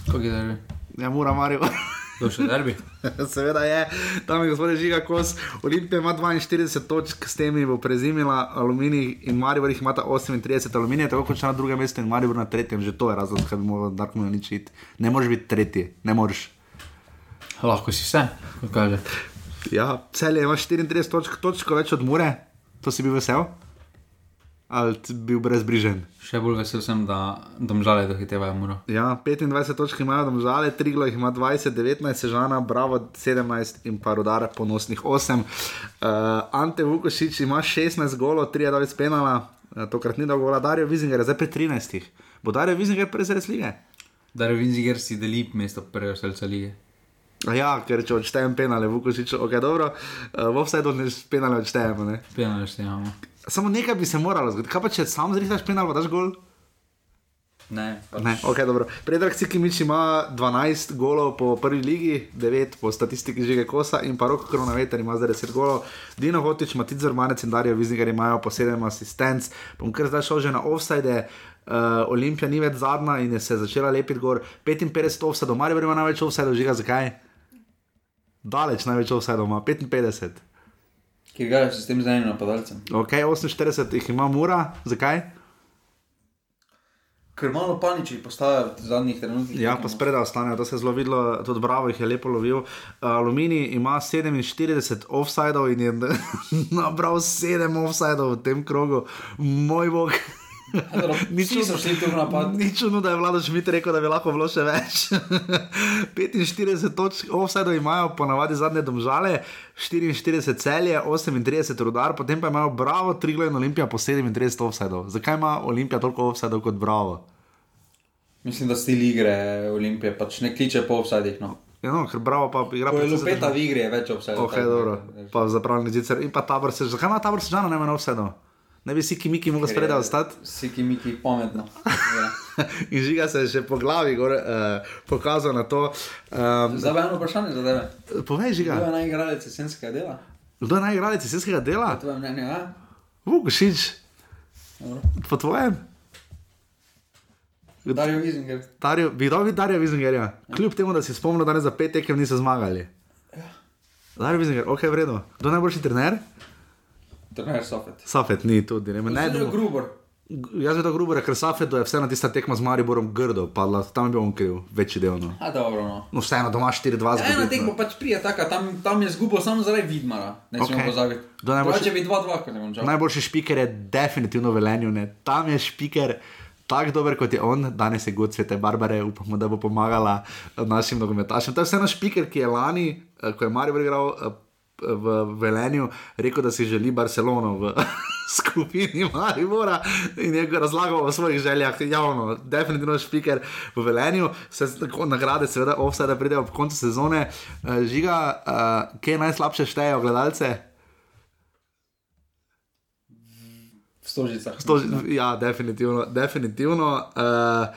Kako je derbi? Ja, mora Marijo. To še derbi. Seveda je, tam je gospod Žiga Kos, Olimpija ima 42 točk, s temi bo prezimila Aluminij in Maribor jih ima 38, Aluminij je tako kot na drugem mestu in Maribor na tretjem, že to je razlog, zakaj bi moral Dark Moon nič iti. Ne moreš biti tretji, ne moreš. Lahko si vse, kot kaže. Ja, celje ima 34 točk, točko več od Mure, to si bil vesel? Ali bil brezbrižen? Še bolj vesel sem, da domžale dohitevajo muro. Ja, 25 točk imajo domžale, Triglo jih ima 20, 19, Sežana, Bravo 17 in pa Rodar ponosnih 8. Uh, Ante Vukošič ima 16 golov, 3 je dal iz penala, uh, tokrat ni dal gola, Darijo Vizinger zdaj pri 13. Bo Darijo Vizinger prezres lige? Darijo Vizinger si deli mesto prvega selca lige. Ja, ker če odštejem penale, Vukošič, ok, dobro, uh, v vsej do penale odštejemo, ne? Penale odštejemo. Samo nekaj bi se moralo zgoditi. Kaj pa če sam zrihtaš penal, pa daš gol? Ne, pač. ne, ok, dobro. Predrag Cikimič ima 12 golov po prvi ligi, 9 po statistiki Žige Kosa in pa Roko Kronaveter ima zdaj 10 golov. Dino Hotič, Matic Zrmanec in Darijo Viznigar imajo po 7 asistenc. Bom kar zdaj šel že na offside. Uh, Olimpija ni več zadnja in je se začela lepiti gor. 55 offside, Marijo ima največ offside, žiga zakaj? Daleč največ offside, ima 55. Ki ga je sistem z enim napadalcem. Ok, 48 jih ima Mura, zakaj? Ker malo paniči postajajo v zadnjih trenutkih. Ja, pa spredaj ostanejo, to se je zelo videlo, tudi Bravo jih je lepo lovil. Uh, Aluminij ima 47 offsajdov in je nabral 7 offsajdov v tem krogu. Moj bog. Nič niso šli tu v napad. Nič čudno, da je vlada Šmit rekel, da bi lahko bilo še več. 45 točk offsajdov imajo, ponavadi zadnje domžale, 44 celje, 38 rudar, potem pa imajo Bravo, Triglo in Olimpija po 37 offsajdov. Zakaj ima Olimpija toliko offsajdov kot Bravo? Mislim, da stil igre Olimpije pač ne kliče po offsajdih. No. Ja, no, ker Bravo pa igra Ko je lupeta v igri, je več offsajdov. Ok, dobro. Pa zapravljeni zicer. In pa tabor se, zakaj ima tabor sežana, ne ima offsajdov? Ne bi si kimiki mogel spredaj ostati. Si kimiki pametno. In žiga se je še po glavi gor, uh, pokazal na to. Um, Zdaj pa eno vprašanje za tebe. Povej, žiga. Kdo je najigralec jesenskega dela? Kdo je najigralec jesenskega dela? Po tvojem mnenju, ja? Vukošič. Po tvojem? Darijo Vizinger. Bi dal videti Darijo Vizingerja, kljub temu, da si spomnil, da ne za pet tekem niso zmagali. Dario Vizinger, ok, vredno. Kdo je najboljši trener? Trener Sofet. Safet ni tudi, ne, ne, Ne, Grubor. Jaz bi to grubo rekel, Safet je vse na tista tekma z Mariborom grdo, padla, tam bil on kriv, večji del. No, A dobro, no. no vseeno doma 4-2 Ja, ena tekma pač prija taka, tam, tam je zgubo samo zaradi Vidmara. Ne smemo Okej. pozabiti. Najboljši- Drugače bi 2-2, ko ne bom čakal. Najboljši špiker je definitivno velenju, ne. tam je špiker. Tako dober kot je on, danes je god svete Barbare, upamo, da bo pomagala našim nogometašem. To je vseeno špiker, ki je lani, eh, ko je Marijo igral eh, v Velenju, rekel, da si želi Barcelono v skupini Maribora in je razlagal o svojih željah javno. Definitivno špiker v Velenju, se tako nagrade, seveda, offside pridejo ob koncu sezone. Eh, Žiga, eh, kje najslabše štejejo gledalce? V stožicah. Sto, ja, definitivno. definitivno. Uh,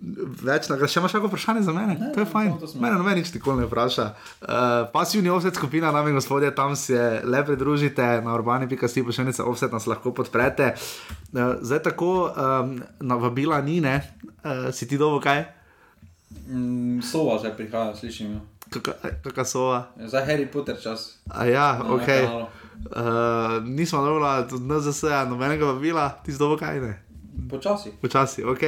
več nagrad, še imaš kakšno vprašanje za mene? Ne, to je fajn. Mene noben nič nikoli ne vpraša. Uh, pasivni offset skupina, dame in gospodje, tam se le pridružite na urbani.si, pošiljnica offset nas lahko podprete. Uh, zdaj tako, um, navabila ni, ne? Uh, si ti dobo kaj? Mm, sova že prihaja, slišim jo. Kakšna sova? Za Harry Potter čas. A ja, Na ok. Uh, nismo dobila tudi NZS-a, nobenega vabila, ti zdobo kaj ne? Počasi. Počasi, ok.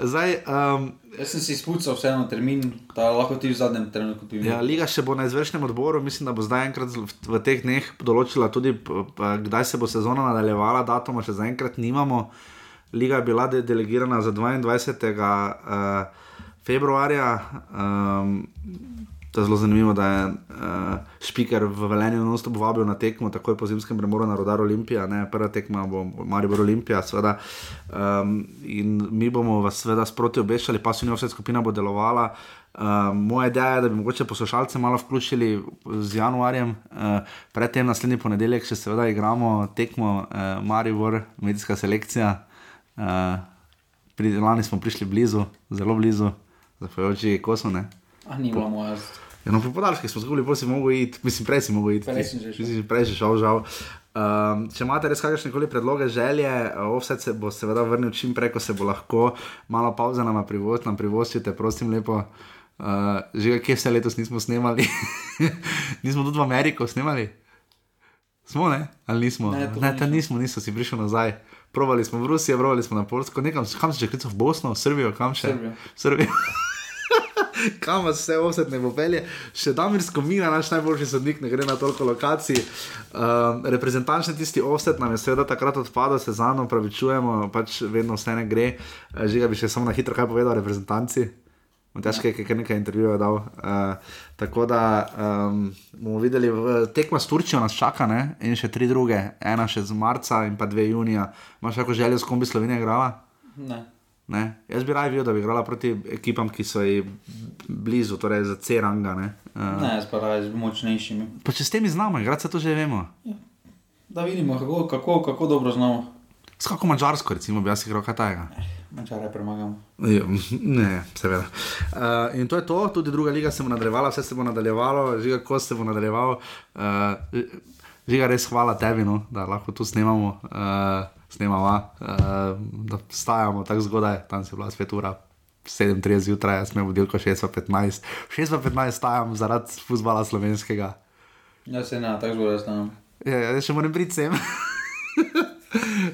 Zdaj, um, Jaz sem si spucal vseeno termin, da lahko ti v zadnjem trenutku tudi. Ja, Liga še bo na izvršnem odboru, mislim, da bo zdaj enkrat v, teh dneh določila tudi, kdaj se bo sezona nadaljevala, datuma še zaenkrat nimamo. Liga je bila de delegirana za 22. Uh, februarja, um, To je zelo zanimivo, da je uh, špiker v Velenju nosto povabil na tekmo, takoj po zimskem premoru na Rodar Olimpija, ne, prva tekma bo Maribor Olimpija, seveda. Um, in mi bomo vas seveda sproti obešali, pa se njihova vse skupina bo delovala. Uh, moja ideja je, da bi mogoče poslušalce malo vključili z januarjem, uh, predtem naslednji ponedeljek še seveda igramo tekmo uh, Maribor, medijska selekcija. Uh, pri, lani smo prišli blizu, zelo blizu, zahvaljujoči Kosovne. A ni bilo moja. Ja, no, po podaljških smo zgolj, pol si mogel iti, mislim, prej si mogel iti. Prej sem že šel. Si Prej si šel, žal. Um, če imate res kakršne koli predloge, želje, offset se bo seveda vrnil čim prej, ko se bo lahko, malo pauze nam privoščite, nam privoščite, prosim lepo. Uh, že kje vse letos nismo snemali, nismo tudi v Ameriko snemali. Smo, ne? Ali nismo? Ne, to ne, nismo. nismo, si prišli nazaj. Provali smo v Rusijo, provali smo na Polsko, nekam, kam si že klical v Bosno, v Srbijo, kam še? Srbijo. Srbijo. kam vas vse offset ne bo pelje. Še Damirsko mina, naš najboljši sodnik, ne gre na toliko lokacij. Uh, reprezentančni tisti offset nam je seveda takrat odpadel, se za nami pravičujemo, pač vedno vse ne gre. Uh, Žiga bi še samo na hitro kaj povedal reprezentanci. Težko je, ker nekaj intervjujev dal. Uh, tako da um, bomo videli, tekma s Turčijo nas čaka, ne? in še tri druge, ena še z marca in pa dve junija. Imaš kako željo, s kom bi Slovenija igrala? Ne. Ne? Jaz bi raje videl, da bi igrala proti ekipam, ki so ji blizu, torej za C-ranga. Ne? Uh, Ne, jaz pa raje z močnejšimi. Pa če s temi znamo, igrati se to že vemo. Da vidimo, kako, kako, kako dobro znamo. S kako mačarsko, recimo, bi jaz igral kaj tajega. Mačare premagamo. Ja, Ne, seveda. Uh, in to je to, tudi druga liga se bo nadaljevala, vse se bo nadaljevalo, žiga, ko se bo nadaljeval. Uh, žiga, res hvala tebi, no, da lahko tu snemamo, uh, snemava, uh, da stajamo tako zgodaj, tam se je bila spet ura. 37 zjutraj, jaz sem vodil, ko 6.15. 6.15 stajam zaradi futbola slovenskega. Jaz se ne, tako zgodaj znam. Ja, ja, še moram priti sem.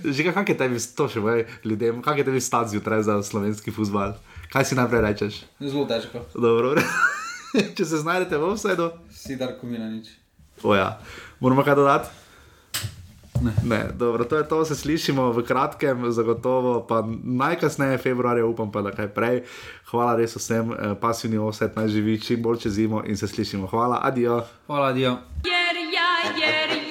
Že kak je tebi to še boj ljudem, kak je tebi stati zjutraj za slovenski futbol? Kaj si najprej rečeš? Zelo težko. Dobro, če se znajdete v vsedu. Si Darko Milanič. Oja, moramo kaj dodati? Ne. ne, dobro, to je to, se slišimo v kratkem, zagotovo, pa najkasneje februarja, upam pa, da kaj prej. Hvala res vsem, eh, pasivni offset naj živi čim bolj čez zimo in se slišimo. Hvala, adijo. Hvala, Dio. Je